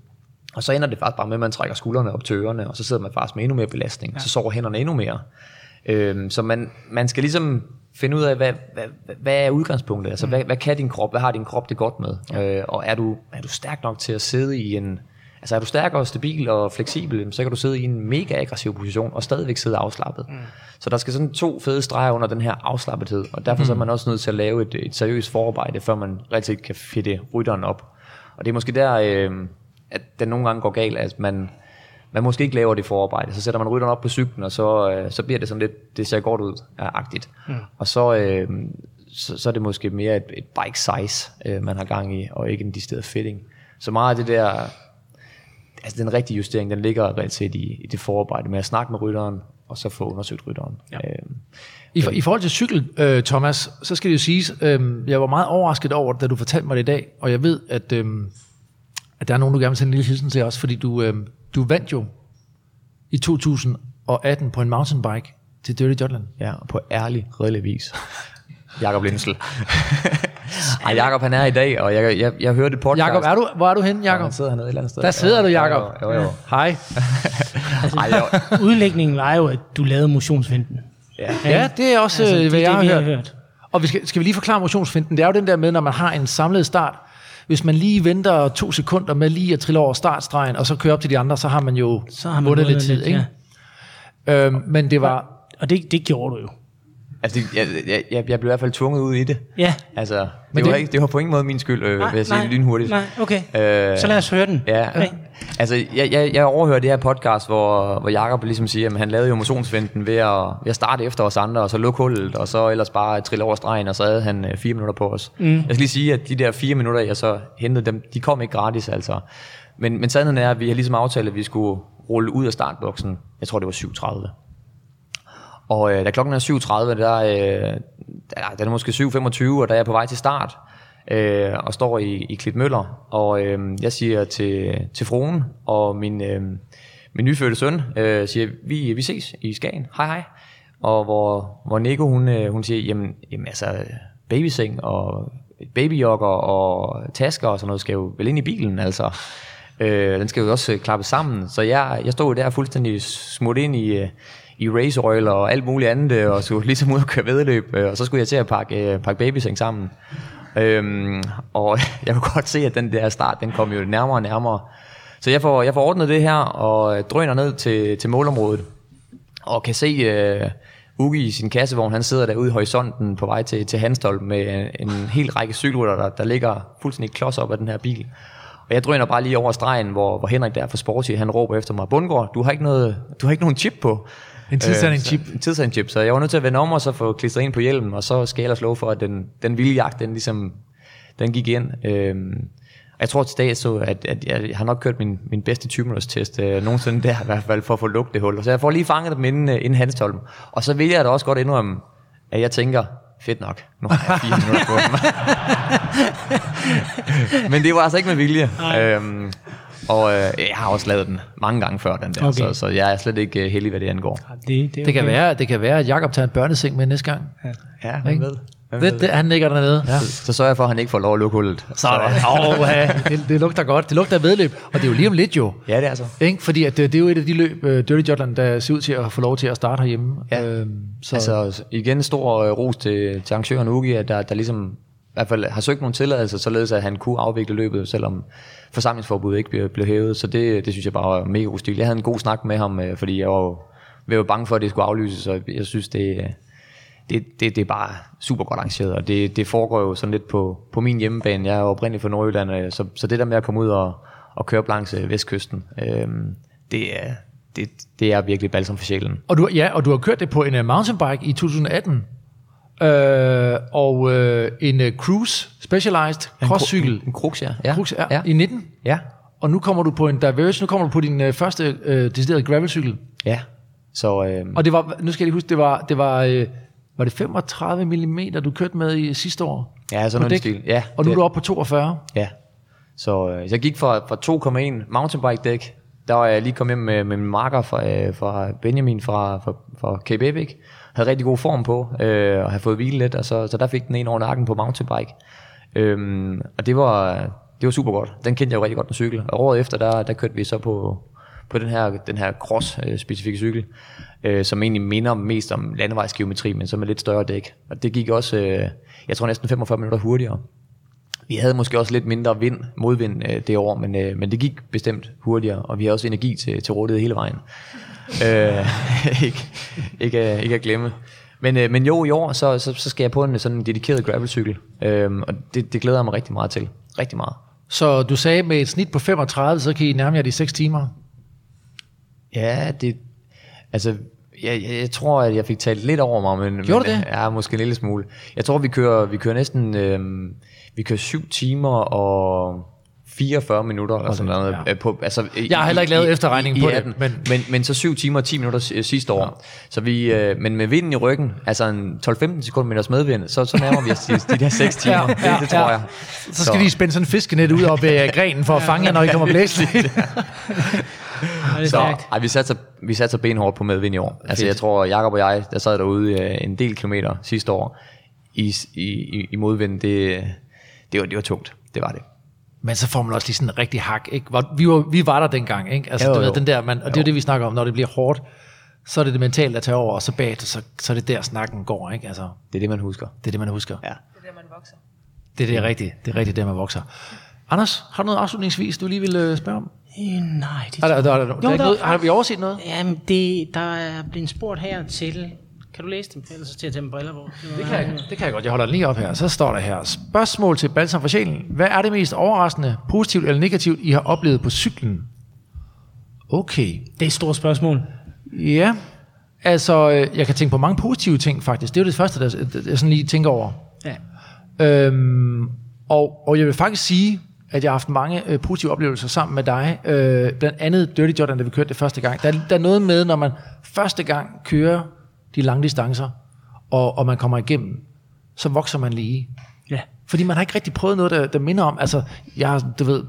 og så ender det faktisk bare med, at man trækker skuldrene op til ørerne, og så sidder man faktisk med endnu mere belastning, ja. så sover hænderne endnu mere. Øhm, så man, man skal ligesom finde ud af, hvad, hvad, hvad, er udgangspunktet? Altså, hvad, hvad kan din krop? Hvad har din krop det godt med? Ja. Øh, og er du, er du stærk nok til at sidde i en... Altså er du stærk og stabil og fleksibel, så kan du sidde i en mega aggressiv position og stadigvæk sidde afslappet. Mm. Så der skal sådan to fede streger under den her afslappethed, og derfor mm. så er man også nødt til at lave et, et seriøst forarbejde, før man rigtig kan fitte rytteren op. Og det er måske der, øh, at den nogle gange går galt, at man, man måske ikke laver det forarbejde. Så sætter man rytteren op på cyklen, og så, øh, så bliver det sådan lidt, det ser godt ud, ja, agtigt. Mm. Og så, øh, så, så er det måske mere et, et bike size, øh, man har gang i, og ikke en decideret fitting. Så meget af det der, altså den rigtige justering, den ligger reelt set i, i det forarbejde med at snakke med rytteren, og så få undersøgt rytteren. Ja. Øh, I, for, I forhold til cykel, øh, Thomas, så skal det jo siges, øh, jeg var meget overrasket over da du fortalte mig det i dag, og jeg ved, at, øh, at der er nogen, du gerne vil sende en lille hilsen til også, fordi du, øh, du vandt jo i 2018 på en mountainbike til Dirty Jutland. Ja, på ærlig, redelig vis. *laughs* Jakob Lindsel. *laughs* Ej, Jakob han er i dag, og jeg, jeg, jeg hørte et podcast. Jakob, er du, hvor er du henne, Ja, Jakob? han sidder hernede et eller andet sted. Der sidder du, Jakob. Jo, jo, jo. Hej. *laughs* Ej, jo. Udlægningen var jo, at du lavede motionsvinden. Ja. Ja, det er også, altså, det, hvad det, jeg har vi hørt. har hørt. Og vi skal, skal vi lige forklare motionsfinden? Det er jo den der med, når man har en samlet start. Hvis man lige venter to sekunder med lige at trille over startstregen, og så kører op til de andre, så har man jo Så har man vundet lidt tid. ikke? Øhm, men det var... Og det, det gjorde du jo. Altså, det, jeg, jeg, jeg, jeg blev i hvert fald tvunget ud i det. Ja. Altså, det, Men var det- ikke, det var på ingen måde min skyld, øh, vil jeg sige lynhurtigt. Nej, okay. Øh, Så lad os høre den. Ja, Okay. altså jeg, jeg, jeg overhører det her podcast, hvor, hvor Jacob ligesom siger, at han lavede jo motionsvinden ved at, ved at starte efter os andre, og så lukke hullet, og så ellers bare trille over stregen, og så havde han øh, fire minutter på os. Mm. Jeg skal lige sige, at de der fire minutter, jeg så hentede dem, de kom ikke gratis altså. Men, men sandheden er, at vi har ligesom aftalt, at vi skulle rulle ud af startboksen, jeg tror det var 7.30. Og øh, da klokken er 7.30, der, øh, der, der er måske 7.25, og der er jeg på vej til start, øh, og står i, i Klitmøller, og øh, jeg siger til, til fruen og min, øh, min nyfødte søn, øh, siger, vi, vi ses i Skagen, hej hej. Og hvor, hvor Nico, hun, øh, hun siger, jamen, jamen altså, babyseng og babyjokker og tasker og sådan noget skal jo vel ind i bilen, altså. Øh, den skal jo også klappe klappes sammen. Så jeg, jeg stod der fuldstændig smut ind i, øh, i race oil og alt muligt andet, øh, og skulle *laughs* ligesom ud og køre vedløb, øh, og så skulle jeg til at pakke, øh, pakke babyseng sammen. Øhm, og *laughs* jeg kunne godt se, at den der start, den kom jo nærmere og nærmere. Så jeg får, jeg får ordnet det her, og drøner ned til, til målområdet, og kan se øh, Ugi i sin kassevogn, han sidder derude i horisonten på vej til, til Hanstholm med en, en hel række cykelrytter, der, der ligger fuldstændig klods op af den her bil. Og jeg drøner bare lige over stregen, hvor, hvor Henrik der fra Sporty, han råber efter mig, Bundgaard, du har ikke, noget, du har ikke nogen chip på. En tidssending chip. Øh, en tidssending chip, så jeg var nødt til at vende om og så få klistret ind på hjelmen, og så skal jeg ellers love for, at den, den vilde jagt, den ligesom, den gik ind. Og jeg tror til dag så, at, at jeg har nok kørt min, min bedste 20 minutters test øh, nogensinde der i hvert fald, for at få lukket det hul. Så jeg får lige fanget dem inden, øh, inden Hanstholm. Og så vil jeg da også godt indrømme, at jeg tænker, fedt nok, nu har jeg fire minutter på dem. *laughs* Men det var altså ikke med vilje. Øhm, og øh, jeg har også lavet den mange gange før den der, Okay. okay. så, så jeg er slet ikke øh, heldig, hvad det angår. Det, det, er Det kan, okay. være, det kan være, at Jakob tager en børneseng med næste gang. Ja, Ikke? ved. Det, ved? det, han ligger dernede. Ja. Så, så sørger jeg for, at han ikke får lov at lukke hullet. Sådan. Oh, ja. det, det lugter godt. Det lugter af vedløb. Og det er jo lige om lidt jo. Ja, det er så. Ikke? Fordi at det, det er jo et af de løb, uh, Dirty Jutland, der ser ud til at få lov til at starte herhjemme. Ja. Øhm, så, Altså igen stor øh, ros til, til arrangøren Ugi, at der, der ligesom i hvert fald har søgt nogle tilladelser, således at han kunne afvikle løbet, selvom forsamlingsforbuddet ikke blev, blev hævet. Så det, det synes jeg bare var mega god. Jeg havde en god snak med ham, øh, fordi jeg var, jeg var bange for, at det skulle aflyses, og jeg synes, det, øh, det, det, det er bare super godt arrangeret, og det, det foregår jo sådan lidt på, på min hjemmebane. Jeg er jo oprindeligt fra Nordjylland, øh, så, så det der med at komme ud og, og køre langs øh, vestkysten, øh, det, er, det, det er virkelig balsam for sjælen. og, du, ja, og du har kørt det på en uh, mountainbike i 2018. Øh, og uh, en uh, Cruise Specialized crosscykel. En, en Crux, ja. ja. Crux, ja, ja. I 19. ja. Og nu kommer du på en Diverge. Nu kommer du på din uh, første uh, deciderede gravelcykel. Ja, så øh, Og det var, nu skal jeg lige huske, det var, det var, øh, var det 35 mm, du kørte med i sidste år? ja, sådan dæk? stil. Ja, Og nu er det- du oppe på 42. Ja, så øh, jeg gik fra, fra 2,1 mountainbike dæk, der var jeg lige kommet hjem med, med min marker fra, øh, fra Benjamin fra, fra, fra Cape Epic. Havde rigtig god form på, øh, og havde fået hvile lidt, og så, så der fik den en over nakken på mountainbike. Øhm, og det var, det var super godt. Den kendte jeg jo rigtig godt, den cykel. Og året efter, der, der kørte vi så på, på den her, den her cross-specifikke øh, cykel, øh, som egentlig minder mest om landevejsgeometri, men som er lidt større dæk. Og det gik også, øh, jeg tror næsten 45 minutter hurtigere. Vi havde måske også lidt mindre vind, modvind øh, det år, men, øh, men det gik bestemt hurtigere, og vi har også energi til, til rådighed hele vejen øh, *laughs* ikke, ikke, øh, ikke at glemme. Men, øh, men jo, i år, så, så, så skal jeg på en sådan en dedikeret gravelcykel, øh, og det, det glæder jeg mig rigtig meget til. Rigtig meget. Så du sagde med et snit på 35, så kan I nærme jer de 6 timer. Ja, det... Altså, jeg, jeg, jeg tror, at jeg fik talt lidt over mig, men... Gjorde men, det? Ja, måske en lille smule. Jeg tror, vi kører, vi kører næsten... Øhm, vi kører 7 timer og 44 minutter eller sådan noget. ja. Ja. På, altså, i- Jeg har heller ikke lavet i- efterregning i, på i det, 18, men- men, men, men så 7 timer og 10 minutter si- sidste år. Ja. Så vi, øh, men med vinden i ryggen, altså en 12-15 sekunder meters medvind, så, så nærmer vi os de, de der 6 *laughs* timer. Ja, Ja, det, det tror ja. jeg. Så skal de spænde sådan en fiskenet ud op ved grenen for at fange jer, når I kommer blæsende. *laughs* Så, ej, vi satser, vi satser benhårdt på medvind i år. Altså, jeg tror, Jakob og jeg, der sad derude øh, en del kilometer sidste år i, i, i, i modvind, det, det, var, det var tungt. Det var det. Men så får man også lige sådan en rigtig hak. Ikke? Vi, var, vi var der dengang. Ikke? Altså, Jo, du ved, jo. den der, man, og det er jo det, vi snakker om, når det bliver hårdt, så er det det mentale, der tager over, og så bagefter, så, så er det der, snakken går. Ikke? Altså, Det er det, man husker. det er det, man husker. Ja. Det er der, man vokser. Det er det er rigtigt. Det er rigtigt, der man vokser. Anders, har du noget afslutningsvis, du lige vil øh, spørge om? Øh, nej, det Er der, der, der, der, der, er ikke noget, har vi overset noget? Jamen, det, der er blevet spurgt her til... Kan du læse dem? Ellers så til at tage mine briller på. Det kan, jeg, det kan jeg godt. Jeg holder lige op her. Så står der her. Spørgsmål til Balsam for sjælen. Hvad er det mest overraskende, positivt eller negativt, I har oplevet på cyklen? Okay. Det er et stort spørgsmål. Ja, altså, øh, jeg kan tænke på mange positive ting faktisk. Det er jo det første, der- jeg sådan lige tænker over. Ja. Øhm, og, og jeg vil faktisk sige, at jeg har haft mange øh, positive oplevelser sammen med dig. Øh, blandt andet Dirty Jordan, da vi kørte det første gang. Der, der er noget med, når man første gang kører de lange distancer, og, og man kommer igennem, så vokser man lige. Ja. Fordi man har ikke rigtig prøvet noget, der, der minder om, altså, jeg, du ved,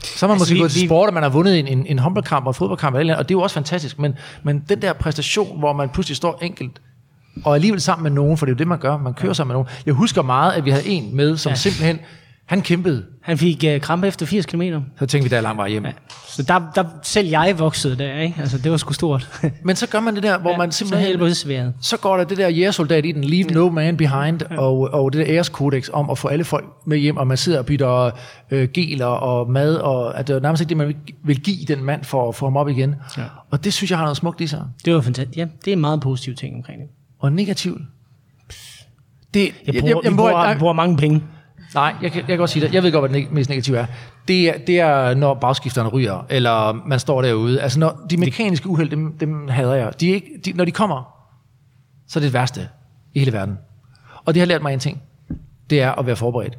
så har man Altså, måske vi- gået til sport, og man har vundet en, en, en håndboldkamp og fodboldkamp, og det er jo også fantastisk, men, men den der præstation, hvor man pludselig står enkelt, og alligevel sammen med nogen, for det er jo det, man gør, man kører sammen med nogen. Jeg husker meget, at vi havde en med, som ja. Ja. simpelthen, han kæmpede, Han fik uh, krampe efter 80 km. så tænkte vi, der er lang vej hjem. Ja. Så der, der, selv jeg voksede der, ikke? Altså, det var sgu stort. *laughs* Men så gør man det der, hvor ja, man så simpelthen... helbredsværet. så går der det der jægersoldat i den, leave no man behind, og, og det der æreskodex om at få alle folk med hjem, og man sidder og bytter øh, geler og mad, og at det er nærmest ikke det, man vil, vil give den mand for at få ham op igen. Ja. Og det synes jeg har noget smukt i sig. Det var fantastisk. Ja, det er en meget positiv ting omkring det. Og negativt. Det, Jeg bruger, jeg, jeg, bruger- bruger, jeg bruger mange penge. Nej, jeg kan, jeg kan godt sige det. Jeg ved godt, hvad det mest negative er. Det er, det er når bagskifterne ryger, eller man står derude. Altså, når de mekaniske uheld, dem, dem hader jeg. De er ikke, de, når de kommer, så er det det værste i hele verden. Og det har lært mig en ting. Det er at være forberedt.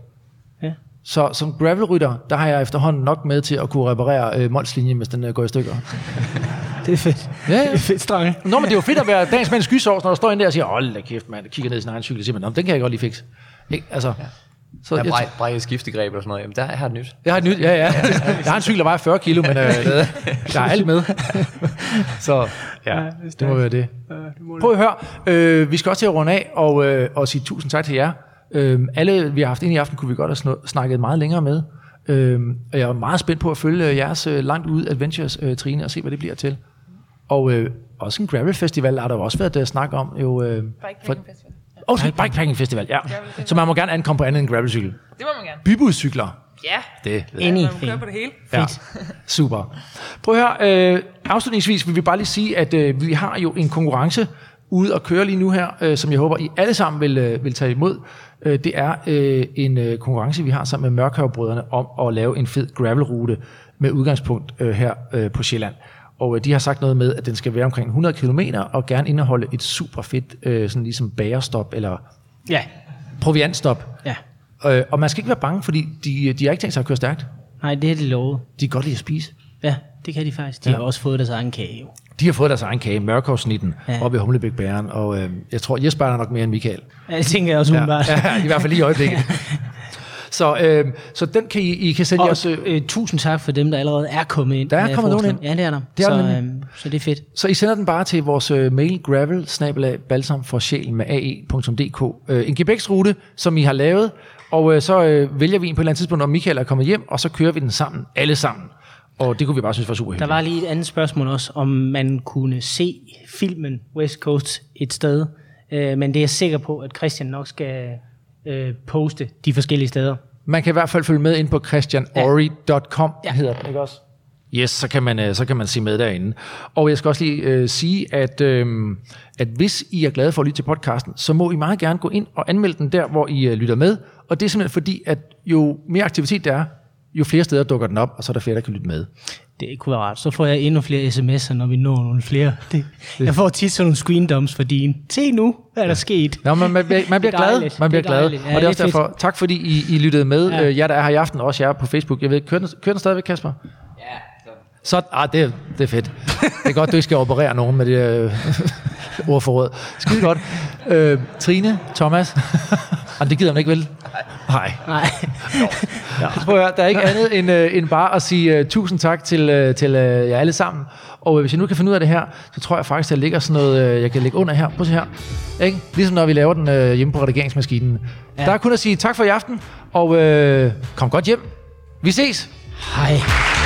Ja. Så som gravelrytter, der har jeg efterhånden nok med til at kunne reparere øh, Molslinjen, hvis den øh, går i stykker. *laughs* Det er fedt. Ja, ja. Det er fedt, Strange. Nå, men det er jo fedt at være dagens mand skysovs, når der står en der og siger, hold da kæft, mand, kigger ned i sin egen cykel og siger, man, "Nå, den kan jeg godt lige fikse. Ikke? Altså, så Der jeg, brej, brækket skiftegreb eller sådan noget. Jamen, der har jeg et nyt. Jeg har et nyt, ja, ja. *laughs* Jeg har en cykel, der vejer 40 kilo, men øh, *laughs* der er alt med. *laughs* Så ja, det må være det. Prøv at høre, øh, vi skal også til at runde af og, øh, og sige tusind tak til jer. Øh, alle, vi har haft ind i aften, kunne vi godt have snakket meget længere med. Øh, og jeg er meget spændt på at følge jeres øh, langt ud adventures, øh, Trine, og se, hvad det bliver til. Og øh, også en gravel festival har der jo også været uh, snak om. Jo, øh, Bikepacking Festival. Oh, bikepacking festival, ja. Så man må gerne ankomme på andet end gravelcykel. Det må man gerne. Bybuscykler, Ja, det ved. Enig. man må køre på det hele. Ja, *laughs* super. Prøv at høre, øh, afslutningsvis vil vi bare lige sige, at øh, vi har jo en konkurrence ude at køre lige nu her, øh, som jeg håber, I alle sammen vil, øh, vil tage imod. Øh, det er øh, en øh, konkurrence, vi har sammen med Mørkhavbrødrene om at lave en fed gravelrute med udgangspunkt øh, her øh, på Sjælland. Og øh, de har sagt noget med, at den skal være omkring 100 km og gerne indeholde et super fedt, øh, sådan ligesom bagerstop eller Ja. proviantstop. Ja. Øh, og man skal ikke være bange, fordi de, de har ikke tænkt sig at køre stærkt. Nej, det er de lovet. De kan godt lide at spise. Ja, det kan de faktisk. De Ja. ja. har også fået deres egen kage, jo. De har fået deres egen kage, mørkovsnitten, ja. Ja. oppe i Humlebæk Bæren, og øh, jeg tror, Jesper er nok mere end Michael. Ja, det tænker jeg også Ja, umiddelbart. ja, i hvert fald lige i øjeblikket. *laughs* så, øh, så den kan I, I kan sende Og os... Øh, øh, tusind tak for dem, der allerede er kommet ind. Der er kommet nogen ind. Ja, det er der. Det er så, der øhm, så det er fedt. så I sender den bare til vores øh, mail gravel balsam for sjælen med ae.dk. Øh, en GPX-rute, som I har lavet, og øh, så øh, vælger vi en på et eller andet tidspunkt, når Michael er kommet hjem, og så kører vi den sammen, alle sammen. Og det kunne vi bare synes var super Der hyggeligt. var lige et andet spørgsmål også, om man kunne se filmen West Coast et sted. Øh, men det er jeg sikker på, at Christian nok skal øh, poste de forskellige steder. Man kan i hvert fald følge med ind på christianori.com, ja. Hedder den, ikke også? Yes, så kan, man, øh, så kan man se med derinde. Og jeg skal også lige øh, sige, at, øh, at hvis I er glade for at lytte til podcasten, så må I meget gerne gå ind og anmelde den der, hvor I øh, lytter med. Og det er simpelthen fordi, at jo mere aktivitet der er, jo flere steder dukker den op, og så er der flere, der kan lytte med. Det kunne være rart. Så får jeg endnu flere sms'er, når vi når nogle flere. Det, *laughs* jeg får tit sådan nogle screen dumps for din. Se nu, hvad er der sket? Ja, man, man, bliver- *laughs* man bliver Det er glad. Man bliver Det er glad. Ja, og det er det også er derfor, tak fordi I, I lyttede med. Ja. Ja. Øh, jer, der er her i aften, og også jer på Facebook. Jeg ved, kører den, kører den stadigvæk, Kasper? Ja, så Så, ah, det, er- det er fedt. Det er godt, du ikke skal operere nogen med det øh, *laughs* ordforråd. Skide godt. Øh, Trine, Thomas. *laughs* Jamen, det gider man ikke, vel? Nej. Nej. Ja. *laughs* Prøv at høre, der er ikke andet end, øh, end bare at sige uh, tusind tak til, uh, til uh, jer alle sammen. Og øh, hvis jeg nu kan finde ud af det her, så tror jeg faktisk, at der ligger sådan noget, uh, jeg kan lægge under her. Prøv at se her. Ikke? Ligesom når vi laver den uh, hjemme på redigeringsmaskinen. Ja. Der er kun at sige tak for i aften, og uh, kom godt hjem. Vi ses. Hej.